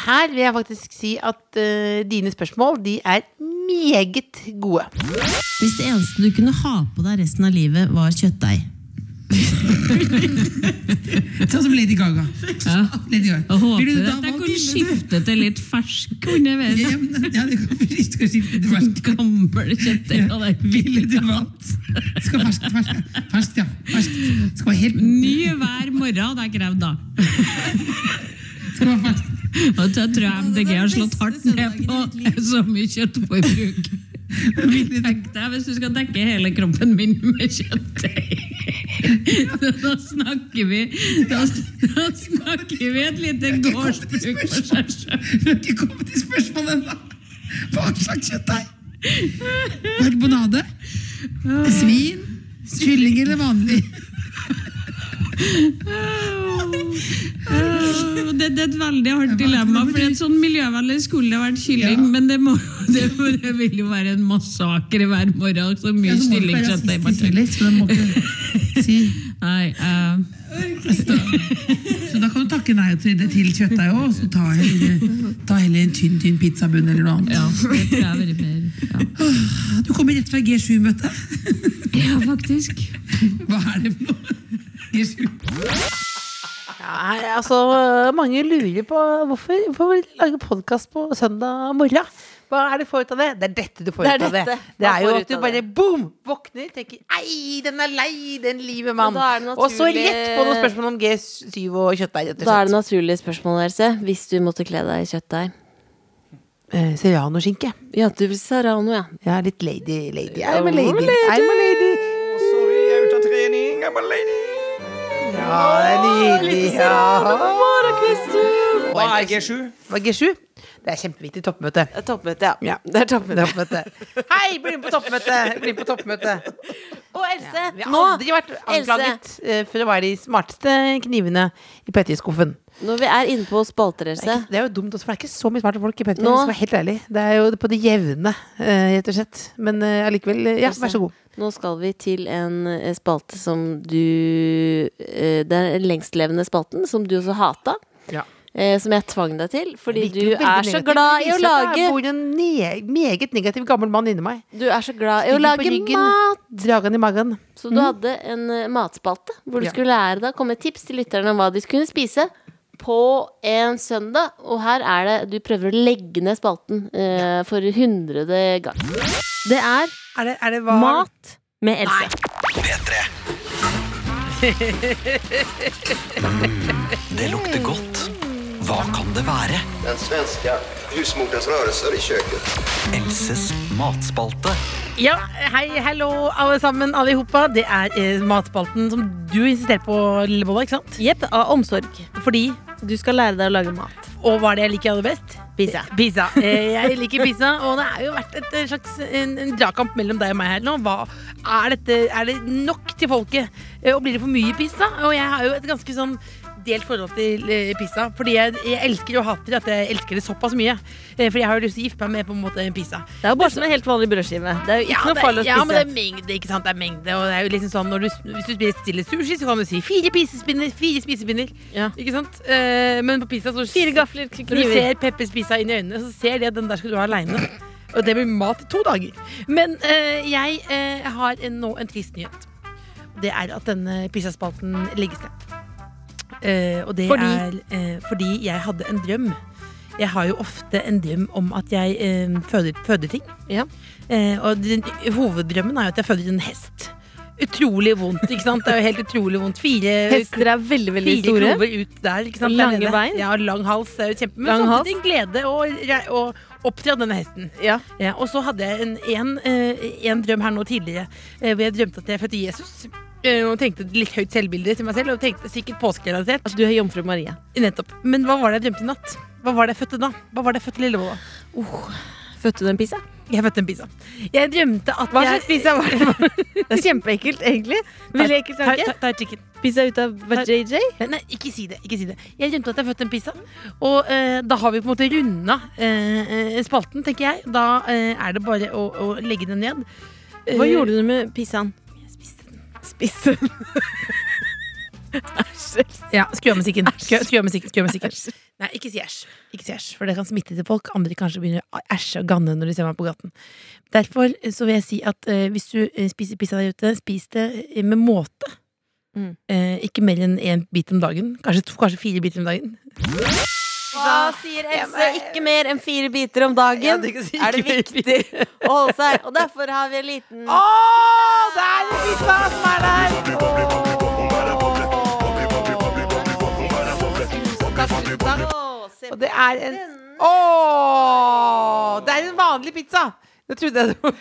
Her vil jeg faktisk si at eh, dine spørsmål, de er meget gode. Hvis det eneste du kunne ha på deg resten av livet, var kjøttdeig. Sånn som Lady Gaga. Lady Gaga. Jeg håper at jeg kunne skifte til litt fersk underveis. Ja, ja, du kan vi skifte til fersk. Gammel kjøttdeig. Ville du valgt? Skal ferskt, ferskt, ferskt, ja. Ferskt. Skal være helt Ny hver morgen hadde jeg krevd da. Skal være ferskt. Og jeg tror MDG har slått hardt ned på så mye kjøttforbruk. Tenk deg hvis du skal dekke hele kroppen min med kjøttdeig. Da snakker vi Da, da snakker vi et lite gårdsbruk for seg sjøl. Du har ikke kommet til spørsmålet ennå. Hva slags kjøttdeig? Karbonade? Svin? Kylling eller vanlig? Det, det er et veldig hardt dilemma. For et sånn miljøvennlig skulle det vært kylling, men det, må, det, må- det vil jo være en massakre hver morgen. Så mye Ja, heller, så da må ikke si Nei, uh, Så da kan du takke nei til, til kjøttdeig òg, og så ta heller, ta heller en tynn tynn pizzabunn eller noe annet. Ja, det tror jeg er mer Du kommer rett fra G7-møtet. Ja, faktisk. Hva er det for noe? G7. Ja, her, altså, mange lurer på hvorfor, hvorfor vi lager podkast på søndag morgen. Hva er det du får ut av det? Det er dette du får Det ut av det. dette Det Det er jo at du bare boom! Våkner, tenker Ei, den er lei, den livet, mann. Det Og så naturlig- rett på noen spørsmål om G7 og kjøttdeig, Da er det naturlige spørsmål, Else, hvis du måtte kle deg i kjøttdeig. Eh, Serrano-skinke. Ja, du vil serrano, ja. Ja, litt lady, lady. I'm a lady. I'm a lady. Er ute av trening. I'm a lady. Ja, det er nydelig. Ja. Hva er G7? Hva er G7? Det er kjempeviktig toppmøte. Toppmøte, ja. Det er toppmøte. Toppmøte. Hei, bli med på toppmøte! Bli med på toppmøte. Og Else, Vi har nå aldri vært anklaget Else. for å være de smarteste knivene i Petter-skuffen. Når vi er inne på spalter, Det Else er, ikke, det er jo dumt, også, for det er ikke så mye smarte folk i Petter. Det er helt ærlig. Det er jo på det jevne, eh, rett og slett. Men eh, allikevel, eh, ja, vær så god. Nå skal vi til en eh, spalte som du eh, Det er den lengstlevende spalten, som du også hata. Ja. Eh, som jeg tvang deg til, fordi du er så glad i å lage Det bor en ne meget negativ gammel mann inni meg. Du er så glad i å lage ryggen, mat! Dragen i magen. Så du hadde en matspalte hvor du Ja. skulle lære deg å komme med tips til lytterne om hva de skulle spise på en søndag. Og her er det Du prøver å legge ned spalten eh, for hundrede gang. Det er, Er det, er det hva mat med Else. P3. Det lukter godt. Hva kan det være? Den svenske husmorens rørelser i kjøkkenet. Elses matspalte. Ja, hei, hallo alle sammen, alle ihoppa. Det er eh, matspalten som du insisterer på, Lillebolla, ikke sant? Jepp, av omsorg. Fordi Du skal lære deg å lage mat. Og hva er det jeg liker aller best? Pizza. Pizza. Eh, Jeg liker pizza, og det har jo vært et eh, slags en, en dragkamp mellom deg og meg her nå. Hva, er, dette, er det nok til folket? Eh, Og blir det for mye pizza? Og jeg har jo et ganske sånn delt forhold til eh, pizza. Fordi jeg, jeg elsker og hater at jeg elsker det såpass mye. Eh, Fordi jeg har jo lyst til å gifte meg med på en måte pizza. Det er jo bare som en helt vanlig brødskive. Det er jo ikke Ja, noe farlig å ja, men det er mengde, ikke sant? Det er mengde, og det er jo liksom sånn når du, Hvis du bestiller sushi, så kan du si fire pisespinner, fire spisepinner. Ikke sant? Eh, men på pizza så Fire gafler, Når du ser Peppers pizza inn i øynene, så ser de at den der skal du ha aleine. Og det blir mat i to dager. Men eh, jeg eh, har en, nå en trist nyhet. Det er at denne pizzaspalten legges ned. Eh, og det Fordi? er eh, fordi jeg hadde en drøm. Jeg har jo ofte en drøm om at jeg eh, føder, føder ting. Eh, og den, hoveddrømmen er jo at jeg føder en hest. utrolig vondt. ikke sant? Det er jo helt utrolig vondt. Fire Hester er veldig, veldig fire store. klover ut der. ikke sant? Og lange Der bein. Ja, lang hals. Det er jo kjempe, men samtidig en glede re- å opptre denne hesten. Ja. og så hadde jeg en, en, en drøm her nå tidligere, hvor jeg drømte at jeg fødte Jesus. Eh, Og tenkte litt høyt selvbilde til meg selv, og tenkte sikkert påskerelatert. Altså, du er jomfru Maria. Nettopp. Men hva var det jeg drømte i natt? Hva var det jeg fødte da? Hva var det jeg fødte Lillebolla? Fødte du en pizza? Jeg fødte en pizza. Jeg drømte at Hva slags pizza var det? Det er kjempeekkelt, egentlig. Veldig ekkelt tanke. Ta- ta- ta chicken. Pizza ut av JJ? Nei, ikke si det. ikke si det Jeg drømte at jeg fødte en pizza. Og eh, da har vi på en måte runda eh, eh, spalten, tenker jeg. Da eh, er det bare å, å legge den ned. Hva Eh, gjorde du med pizzaen? Spiste Æsj. Ja, skru av musikken. Skru, skru av musikken. Skru av musikken. Nei, ikke si æsj. Ikke si æsj, For det kan smitte til folk. Andre kanskje begynner å æsje og ganne når de ser meg på gaten. Derfor eh, så vil jeg si at eh, hvis du eh, spiser pizza der ute, spis det eh, med måte. Mm. Eh, ikke mer enn én bit om dagen. Kanskje, to, kanskje fire biter om dagen. Hva sier Else? Ikke mer enn fire biter om dagen. Er det viktig å holde seg? Og derfor har vi en liten Å, det er en pizza som er der! Og det er en Å! Det er en vanlig pizza! Det trodde jeg det var.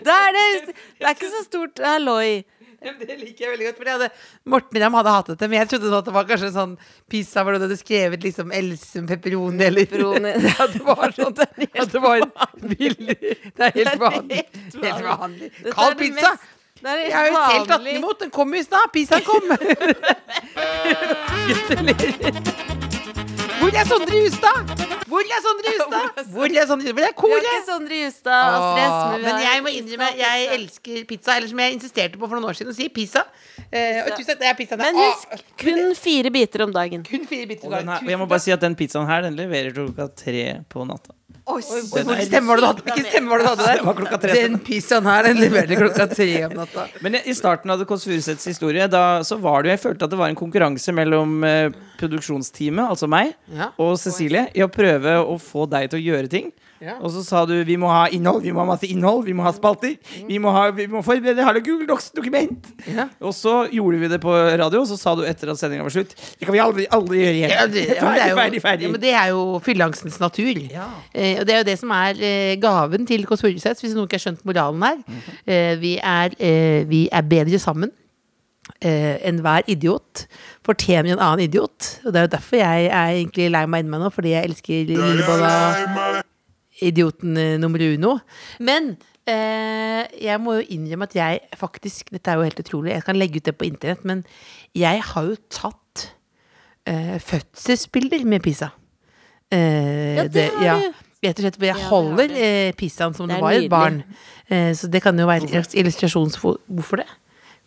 Det, det er ikke så stort halloi. Det liker jeg veldig godt. Fordi hadde, Morten Ramm hadde hatet det, men jeg trodde det var kanskje sånn pizza hvor du hadde skrevet liksom Else pepperoni eller Pepperoni. Ja, det var sånn at det var billig. Det er helt vanlig. Helt vanlig. Er Kald pizza! det er helt Jeg har jo selv tatt den imot. Den kom jo i stad. Pizzaen kom. Gratulerer. Hvor er Sondre Justad? Hvor er Sondre Justad? Hvor er Sondre Hvor er Vi har koret? ikke Sondre Justad Astrid stress, men jeg må innrømme, jeg elsker pizza. Eller som jeg insisterte på for noen år siden å si pizza. Eh, og tusen takk, det er pizza. Men husk, kun fire biter om dagen. Kun fire biter Og, dagen. her, og jeg må bare si at den pizzaen her Den leverer klokka tre på natta. Oi, hvor stemme var det du hadde? Hvilken stemme var det du hadde der? Det var klokka tre. Den pizzaen her den leverte klokka tre om natta. Men i starten av Kåss Furuseths historie Da så var det jo Jeg følte at det var en konkurranse mellom eh, produksjonsteamet, altså meg, Ja. og Cecilie, i å prøve å få deg til å gjøre ting. Ja. Og så sa du vi må ha innhold, vi må ha masse innhold, vi må ha spalter. Vi må, ha, vi må forberede halve Google Docs-dokument. Ja. Og så gjorde vi det på radio, og så sa du etter at sendinga var slutt Det kan vi aldri, aldri gjøre igjen. Ja, det, ja, er ferdig, jo, ferdig, ferdig. Ja, men det er jo fyllangsens natur. Eh, og det er jo det som er eh, gaven til Kåss Furuseth, hvis noen ikke har skjønt moralen her. Mhm. eh, vi, er, eh, vi er bedre sammen. Uh, Enhver idiot fortjener en annen idiot. Og det er jo derfor jeg er egentlig lei meg inni meg nå, fordi jeg elsker Lillebolla, idioten eh, nummer uno. Men eh, jeg må jo innrømme at jeg faktisk Dette er jo helt utrolig, jeg kan legge ut det på internett, men jeg har jo tatt eh, fødselsbilder med Pisa. Eh, Ja, det har du. Rett og slett jeg Ja, holder eh, Pisaen som Det det, var et barn. Eh, så det kan jo være en illustrasjon hvorfor det.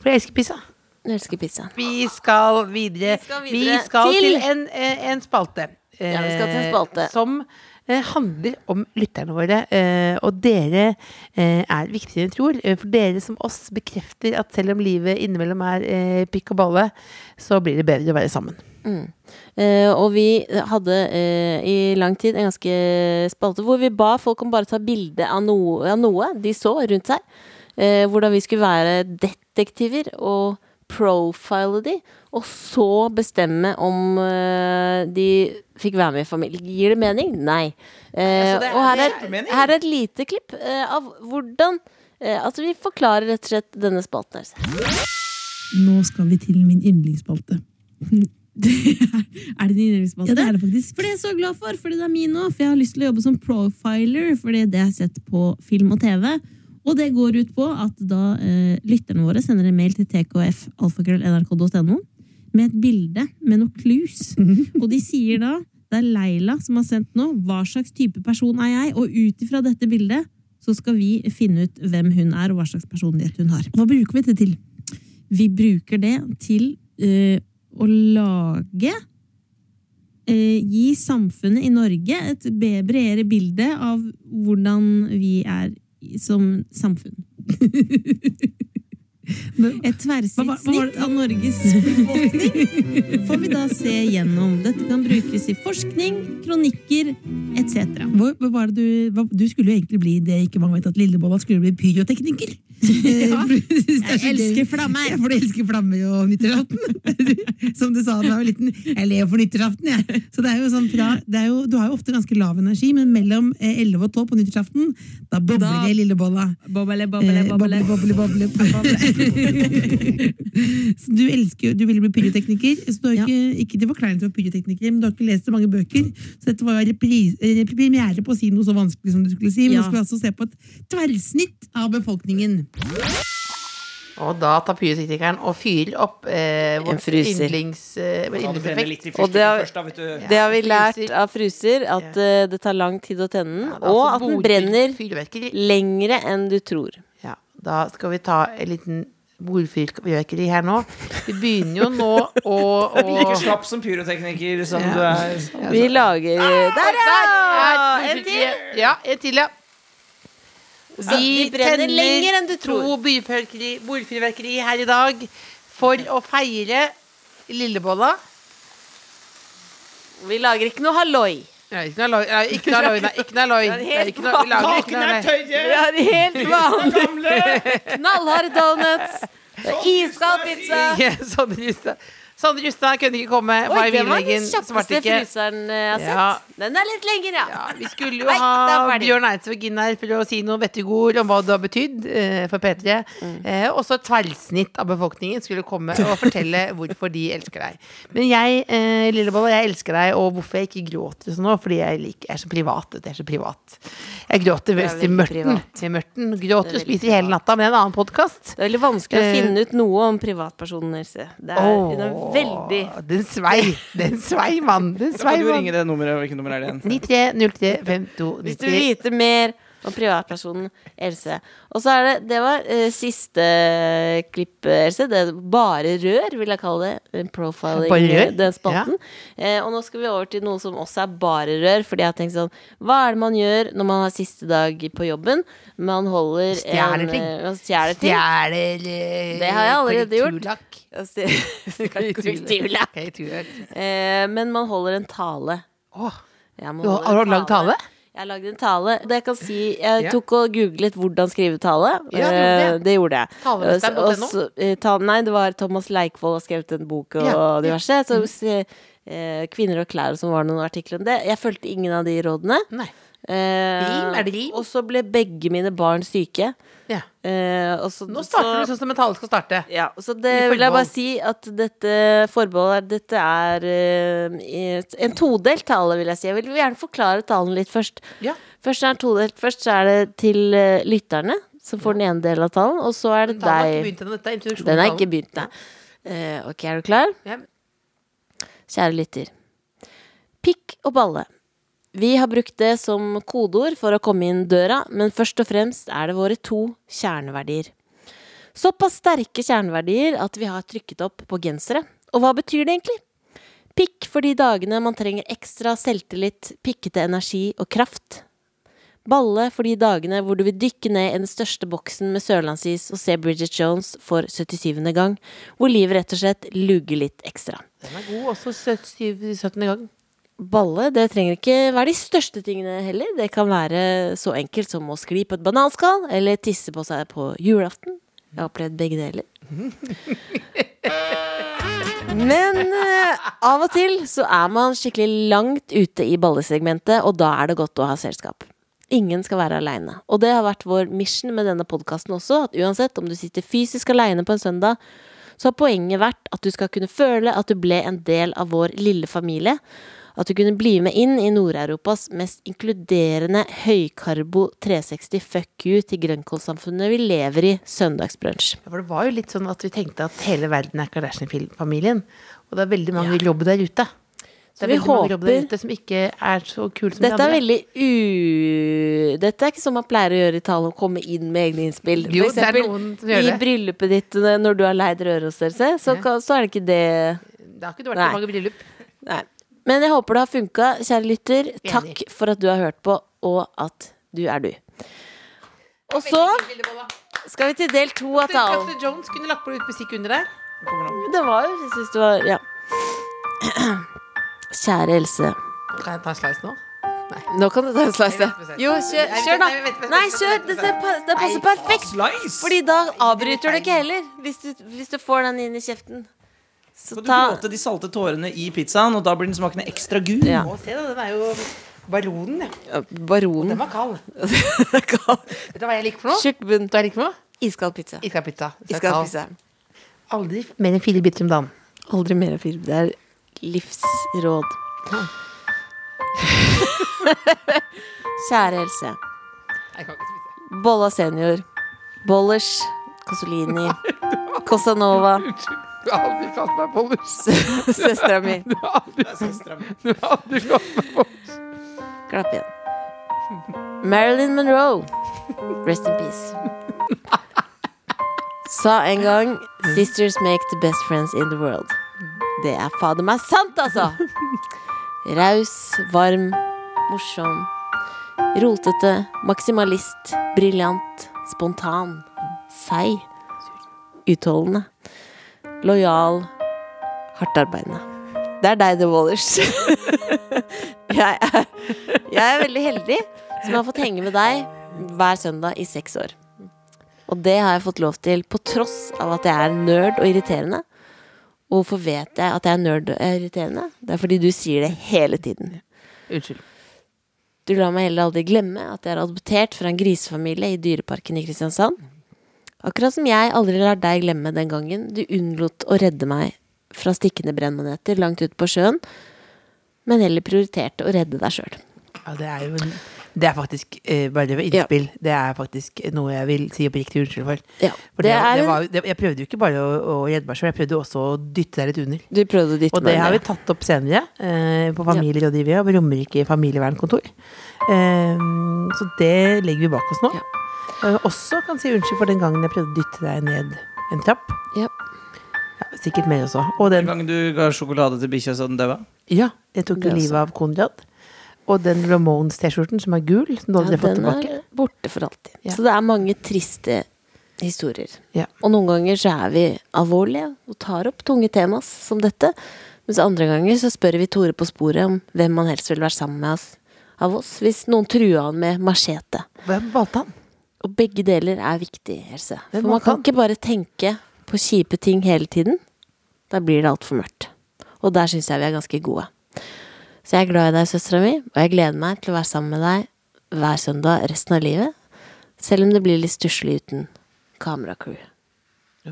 For jeg elsker Pisa. Jeg elsker pizza. Vi skal videre. Vi skal Vi skal til, til- en, eh, en spalte. Ja, vi skal til en spalte. Som handler om lytterne våre. eh, og dere eh, er viktigere enn tror. eh, For dere som oss bekrefter at selv om livet innimellom er eh, pikk og balle, så blir det bedre å være sammen. Mm. Uh, og vi hadde uh, i lang tid en ganske spalte hvor vi ba folk om bare ta bilde av av noe de så rundt seg. Uh, hvordan vi skulle være detektiver og profile de, og så bestemme om uh, de fikk være med i familien. Gir det mening? Nei. Uh, Altså, det er- og her er, er her er et lite klipp uh, av hvordan Altså, vi forklarer rett og slett denne spalten her. Nå skal vi til min yndlingsspalte. Det er, er det din yndlingsspalte? Ja, det er det faktisk. For det er jeg så glad for, fordi det er min òg. For jeg har lyst til å jobbe som profiler, fordi det har jeg sett på film og TV. Og det går ut på at da eh, lytterne våre sender en mail til tkf.alfakrøll.nrk.no med et bilde med noe clues. Og de sier da det er Leila som har sendt nå. Hva slags type person er jeg? Og ut ifra dette bildet så skal vi finne ut hvem hun er, og hva slags personlighet hun har. Hva bruker vi det til? Vi bruker det til eh, å lage eh, Gi samfunnet i Norge et bredere bilde av hvordan vi er som samfunn. Et tverrsnitt av Norges befolkning får vi da se gjennom. Dette kan brukes i forskning, kronikker etc. Hva, hva du, hva, du skulle jo egentlig bli det ikke mange vet at Lillebolla skulle bli pyrotekniker. Jeg elsker flammer! Ja, for elsker flammer og nyttårsaften. Som du sa da jeg var liten. Jeg lever for nyttårsaften, jeg. Så det er jo sånn fra, det er jo, du har jo ofte ganske lav energi, men mellom eh, 11 og 12 på nyttårsaften, da bobler det i lillebolla. Boble, boble, Eh, boble. boble, boble, boble. så du elsker jo, du ville bli pyrotekniker. Så du har ikke, ikke til forkleinelse for pyrotekniker, men du har ikke lest så mange bøker. Så dette var repris, eh, premiere på å si noe så vanskelig som du skulle si. Men du skulle altså se på et tverrsnitt av befolkningen. Og da tar pyroteknikeren og fyrer opp eh, vårt fryser. yndlings... Eh, yndlingseffekt. Og det har, først, da, vet du. det har vi lært fryser. av fruser, at eh, det tar lang tid å tenne den, Ja, og altså at den bordfyr- brenner fyrverkeri. lengre enn du tror. Ja, da skal vi ta en liten bordfyrverkeri her nå. Vi begynner jo nå å, er like slapp som pyrotekniker som Ja. du er. Vi lager Der, ja! En til! Ja, en til, ja. Så vi brenner lenger enn du tror. to bordfyrverkeri, her i dag for å feire Lillebolla. Vi lager ikke noe halloi. Nei, ikke noe halloi, nei, ikke noe halloi, nei, ikke noe halloi. Det er Nei, ikke noe- vi. Vi har helt vanlig knallharde donuts. Iskald pizza. Ja, Sondre Justad. Kunne ikke komme. Oi, det var den kjappeste ikke. fryseren eh, jeg har Ja. sett. Den er litt lenger, ja. Vi skulle jo Nei, ha. Bjørn Eidsvåg inn her for å si noen vettige ord om hva det har betydd eh, for P3. Mm. Eh, også et tverrsnitt av befolkningen skulle komme og fortelle hvorfor de elsker deg. Men jeg, eh, Lillebolla, jeg elsker deg, og hvorfor jeg ikke gråter sånn nå, fordi jeg, liker, jeg er så privat. Jeg er så privat. Jeg gråter er mest i mørten. Til mørten. Gråter er og spiser hele natta, med en annen podkast. Det er veldig vanskelig å Eh, finne ut noe om privatpersoner. Det er, er veldig Den svei, den svei, mann. Den svei, mann. kan du ringe det nummeret. Hvilket nummer er det igjen? 93 03 52 Hvis du vil vite mer om privatpersonen Else. Og så er det Det var eh, siste klipp, Else. Det er bare rør, vil jeg kalle det. Profiling, eh, den spalten. Eh, og nå skal vi over til noe som også er bare rør. Fordi jeg har tenkt sånn Hva er det man gjør når man har siste dag på jobben? Man holder Stjeler ting. eh, Man stjeler ting. Stjeler eh, Det har jeg allerede gjort. korrekturlakk. Eh, men man holder en tale. Oh. Du har- har du lagd tale? Jeg lagde en tale. Det jeg kan si Jeg tok og googlet hvordan skrive tale. Ja, du gjorde Eh, det. det gjorde jeg. Talemesteren.no? Eh, ta- Nei, det var Thomas Leikvoll har skrevet en bok og Ja, diverse. Så eh, Kvinner og klær, som var noen artikler om det. Jeg fulgte ingen av de rådene. Nei. Eh, Rim? Er det rim? Og så ble begge mine barn syke. Ja. Eh, så, Nå starter du sånn som en tale skal starte. ja, så det vil jeg bare si at dette forbeholdet Dette er eh, en todelt tale, vil jeg si. Jeg vil gjerne forklare talen litt først. Ja. Først er den todelt. Først så er det til eh, lytterne, som får den ene delen av talen, og så er det deg. Den er ikke begynt, nei. Eh, ok, er du klar? Ja. Kjære lytter. Pikk og balle. Vi har brukt det som kodeord for å komme inn døra, men først og fremst er det våre to kjerneverdier. Såpass sterke kjerneverdier at vi har trykket opp på gensere. Og hva betyr det egentlig? Pikk for de dagene man trenger ekstra selvtillit, pikkete energi og kraft. Balle for de dagene hvor du vil dykke ned i den største boksen med sørlandsis og se Bridget Jones for 77. gang, hvor livet rett og slett lugger litt ekstra. Den er god også 70 17. gang. Balle, det trenger ikke være de største tingene heller. Det kan være så enkelt som å skli på et bananskall, eller tisse på seg på julaften. Jeg har opplevd begge deler. Men eh, av og til så er man skikkelig langt ute i ballesegmentet, og da er det godt å ha selskap. Ingen skal være aleine. Og det har vært vår mission med denne podkasten også, at uansett om du sitter fysisk aleine på en søndag, så har poenget vært at du skal kunne føle at du ble en del av vår lille familie. At du kunne bli med inn i Nord-Europas mest inkluderende høykarbo 360 fuck you til grønnkålsamfunnet vi lever i søndagsbrunsj. Ja, for det var jo litt sånn at vi tenkte at hele verden er Kardashian-familien. Og det er veldig mange jobb der ute. Det Så er vi håper- ute som ikke er så kule som Dette de er andre. veldig u... Dette er ikke som man pleier å gjøre i talen, å komme inn med egne innspill. Jo, For det er eksempel, noen som gjør i det. bryllupet ditt når du har leid rørosstørrelse, så, kan- så er det ikke det Det har ikke vært så mange bryllup. Nei. Men jeg håper det har funka, kjære lytter. Takk for at du har hørt på, og at du er du. Og så skal vi til del to av talen. Dr. Jones kunne lagt på litt musikk under der. Det var jo, jeg syns det var Ja. Kjære Else. Kan jeg ta en slice nå? Nå kan du ta en slice. Jo, kjør, kjør da. Nei, kjør. Det, det, det passer perfekt. Fordi da avbryter du ikke heller. Hvis du, hvis du får den inn i kjeften. Så Så du ta gråte de salte tårene i pizzaen, og da blir den smakende ekstra gul. Ja. Se da, den er jo baronen, ja. Baronen. Den var kald. Vet du hva jeg liker for noe? Tjukk bunn. Hva jeg liker for noe? Iskald pizza. Iskald pizza. Iskald pizza. Aldri mer enn fire biter om dagen. Aldri mer enn fire. Det er livsråd. Kjære Else. Kan. Bolla senior. Bollers. Cosolini. Cosanova. Du har aldri kalt meg bollers. Søstera mi. Du har aldri, du har aldri kalt meg bollers. Klapp igjen. Marilyn Monroe. Rest in peace. Sa en gang 'Sisters make the best friends in the world'. Det er fader meg sant, altså! Raus, varm, morsom. Rotete, maksimalist, briljant, spontan. Seig. Utholdende. Lojal. Hardtarbeidende. Det er deg, The Wallers. jeg, er, jeg er veldig heldig som har fått henge med deg hver søndag i seks år. Og det har jeg fått lov til på tross av at jeg er nerd og irriterende. Og hvorfor vet jeg at jeg er nerd og irriterende? Det er fordi du sier det hele tiden. Unnskyld. Du lar meg heller aldri glemme at jeg er adoptert fra en grisefamilie i Dyreparken i Kristiansand. Akkurat som jeg aldri lar deg glemme den gangen du unnlot å redde meg fra stikkende brennmaneter langt ute på sjøen, men heller prioriterte å redde deg sjøl. Ja, det er jo en, Det er faktisk eh, bare innspill. Det er faktisk noe jeg vil si oppriktig unnskyld for. Ja, For det det, er det var, det, jeg prøvde jo ikke bare å, å redde meg sjøl, jeg prøvde også å dytte deg litt under. Du prøvde å dytte Og det har vi tatt opp senere eh, på Familierådgivere og Romerike familievernkontor. Eh, så det legger vi bak oss nå. Eh, også kan si unnskyld for den gangen jeg prøvde å dytte deg ned en trapp. Ja. Ja, sikkert meg også. Og den Den gangen du ga sjokolade til bikkja så den daua? Ja, jeg tok jo livet av Konrad. Og den Ramones-T-skjorten som er gul, Den, Ja, den tilbake. er borte for alltid. Så det er mange triste historier. Ja. Og noen ganger så er vi alvorlige og tar opp tunge temas som dette. Mens andre ganger så spør vi Tore på sporet om hvem man helst vil være sammen med oss, av oss, hvis noen trua han med machete. Hvem valgte han? Og begge deler er viktig, Else. For man kan ikke bare tenke på kjipe ting hele tiden. Da blir det altfor mørkt. Og der syns jeg vi er ganske gode. Så jeg er glad i deg, søstera mi, og jeg gleder meg til å være sammen med deg hver søndag resten av livet. Selv om det blir litt stusslig uten kameracrew.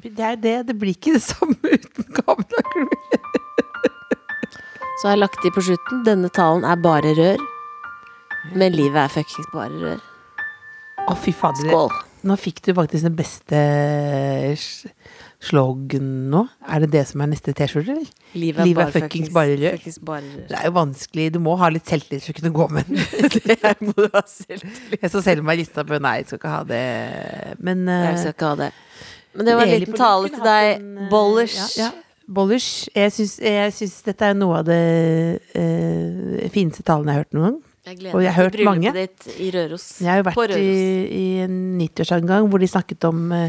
Det er det. Det blir ikke det samme uten kameracrew. Så har jeg lagt til på slutten denne talen er bare rør. Men livet er fuckings bare rør. Å, fy fader. Skål. Nå fikk du faktisk den beste s- slogan nå. Er det det som er neste T-skjorte, eller? Livet er fuckings fuckings- bare fuckings bare rør. Det er jo vanskelig. Du må ha litt selvtillit for å kunne gå med den. det må du ha selvtillit. Jeg så selv meg rista på Nei, jeg skal ikke ha det. Men Jeg eh, skal ikke ha det. Men det var en liten tale til deg, Bollers. Ja, ja. Bollers. Jeg syns, dette er noe av det uh, fineste talene jeg har hørt noen gang. Jeg gleder Og jeg har hørt mange. ditt i Røros. Jeg har jo vært i, i en 90-årsangang hvor de snakket om uh,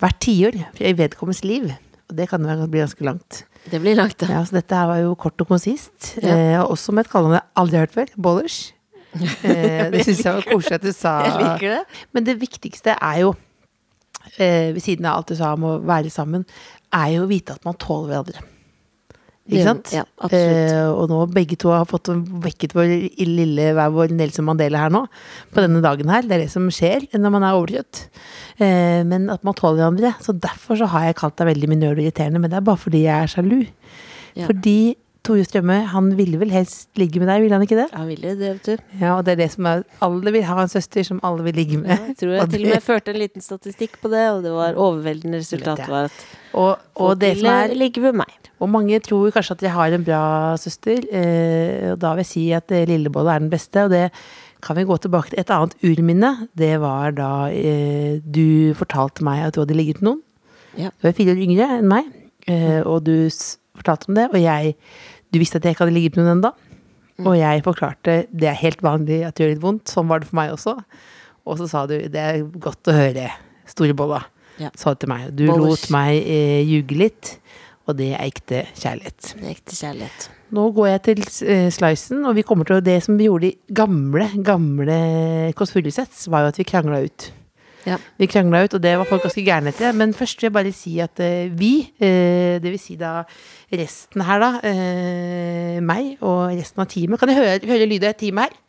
hvert tiår i vedkommendes liv. Og det kan jo bli ganske langt. Det blir langt, ja. Så dette her var jo kort og konsist. Ja. Eh, og også med et kallenavn jeg aldri har hørt før. Bollers. Eh, det syns jeg var koselig at du sa. Jeg liker det. Men det viktigste er jo, eh, ved siden av alt du sa om å være sammen, er jo å vite at man tåler hverandre. Ikke sant? ja. Eh, og nå begge to har fått vekket vår lille hver vår Nelson Mandela her nå, på denne dagen her. Det er det som skjer når man er overtrøtt. Eh, men at man tåler hverandre. Så derfor så har jeg kalt deg veldig minøl og irriterende, men det er bare fordi jeg er sjalu. Ja. Fordi Tore Strømme, han ville vel helst ligge med deg, ville han ikke det? Han ville det, vet du. Ja, og det er det som er Alle vil ha en søster som alle vil ligge med. Jeg tror jeg Og til og med førte en liten statistikk på det, og det var overveldende resultat var at Og, og folk det som ville er ligge med meg. Og mange tror kanskje at jeg har en bra søster, eh, og da vil jeg si at lillebolla er den beste. Og det kan vi gå tilbake til et annet urminne. Det var da eh, du fortalte meg at du hadde ligget med noen. Ja. Du er fire år yngre enn meg, eh, og du fortalte om det. Og jeg Du visste at jeg ikke hadde ligget med noen ennå. Og jeg forklarte det er helt vanlig at det gjør litt vondt. Sånn var det for meg også. Og så sa du det er godt å høre, store bolla. Ja. Sa du til meg. Du Bollers. lot meg eh, ljuge litt. Og det er ekte kjærlighet. Det er ekte kjærlighet. Nå går jeg til uh, Slicen, og vi kommer til Det som vi gjorde i gamle, gamle Kåss Furuseths, var jo at vi krangla ut. Ja. Vi krangla ut, og det var folk ganske gærne etter. Men først vil jeg bare si at uh, vi, uh, det vil si da resten her, da, uh, meg og resten av teamet Kan jeg høre, høre lydet av teamet her?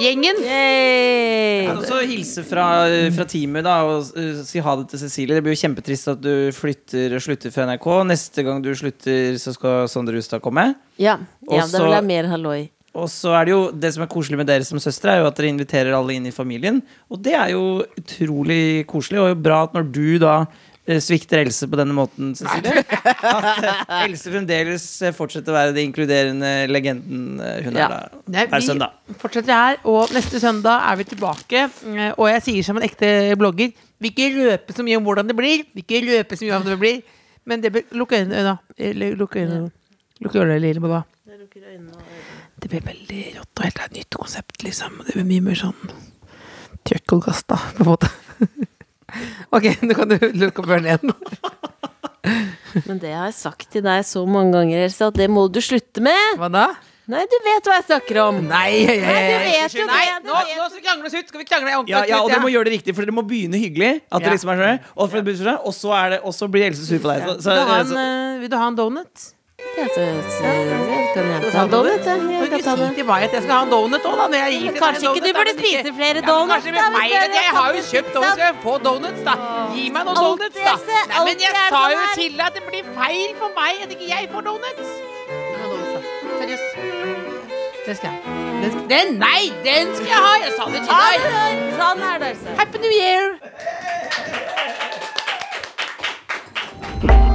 Gjengen! Jeg kan også hilse fra, fra teamet da og uh, si ha det til Cecilie. Det blir jo kjempetrist at du flytter og slutter fra NRK. Neste gang du slutter, så skal Sondre Justad komme. Ja, ja da vil jeg mer halloi. Og så er det jo Det som er koselig med dere som søstre, er jo at dere inviterer alle inn i familien. Og det er jo utrolig koselig, og bra at når du da eh, svikter Else på denne måten, Cecilie, at eh, Else fremdeles eh, fortsetter å være den inkluderende legenden eh, hun Ja. er da. Hver vi søndag. fortsetter her, og neste søndag er vi tilbake. eh, Og jeg sier som en ekte blogger, vil ikke røpe så mye om hvordan det blir. Vil ikke røpe så mye om det blir. Men det blir Lukk øynene, da. Lukk øynene. Lukk ørene, lille Boba. Det blir veldig rått og helt et nytt konsept, liksom. Det blir mye mer sånn trøkk og gass, da, på en måte. ok, nå kan du lukke opp ørene igjen. Men det har jeg sagt til deg så mange ganger, Else, at det må du slutte med. Hva da? Nei, du vet hva jeg snakker om. Nei, Nei, du vet jo Nei, det. du nå, nå skal vi krangle oss ut. Skal vi krangle ordentlig? Ja, ja, og dere må gjøre det riktig, for dere må begynne hyggelig. At det liksom er sånn Og, for blir sånn, og, så er det, og så blir Else sur på deg. Så, så, vil, du en, så, eh, vil du ha en donut? Ja, kan jeg Skal ta ha en donut? ja? Jeg kan kan ta si til meg at jeg skal ha donut òg, da. Når jeg gir Kanskje ikke du burde spise flere Ja, donuts, Kanskje da, med det at jeg har jo kjøpt donuts, skal jeg få donuts, da. Gi meg noen donuts, da. Nei, men jeg sa sånn jo til deg at det blir feil for meg at ikke jeg får donuts. Meg. Seriøst. Den skal jeg. Den, skal, den, nei, den skal jeg ha! Jeg sa det til deg. Sånn er det, her. Happy New Year!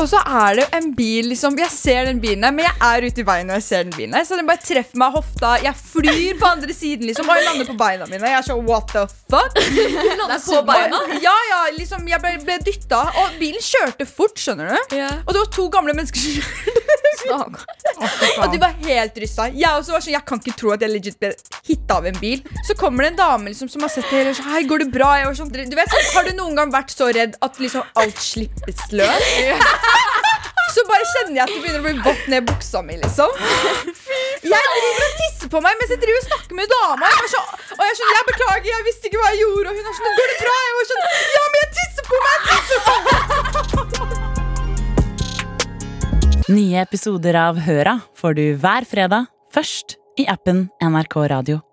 Og så er det jo en bil, liksom. Jeg ser den bilen her, men jeg er ute i veien når jeg ser den bilen her. Så den bare treffer meg i hofta. Jeg flyr på andre siden, liksom, og jeg lander på beina mine. Jeg er sånn what the fuck? Lander på beina? Ja, ja, liksom. Jeg ble, ble dytta, og bilen kjørte fort, skjønner du. Og det var to gamle mennesker som kjørte. Og de var helt rysta. Jeg også var sånn, jeg kan ikke tro at jeg legit ble hitta av en bil. Så kommer det en dame liksom, som har sett det hele og sånn, Hei, går det bra? Jeg var sånn, du vet, sånn, Har du noen gang vært så redd at liksom alt slippes løs? Så bare kjenner jeg at det begynner å bli vått ned i buksa mi, liksom. Jeg driver og tisser på meg mens jeg driver og snakker med dama. Jeg så, og jeg er sånn, jeg beklager, jeg visste ikke hva jeg gjorde. Og hun er sånn, går det bra? Jeg var sånn, ja, men jeg tisser på meg, jeg tisser på meg. Nye episoder av Høra får du hver fredag, først i appen NRK Radio.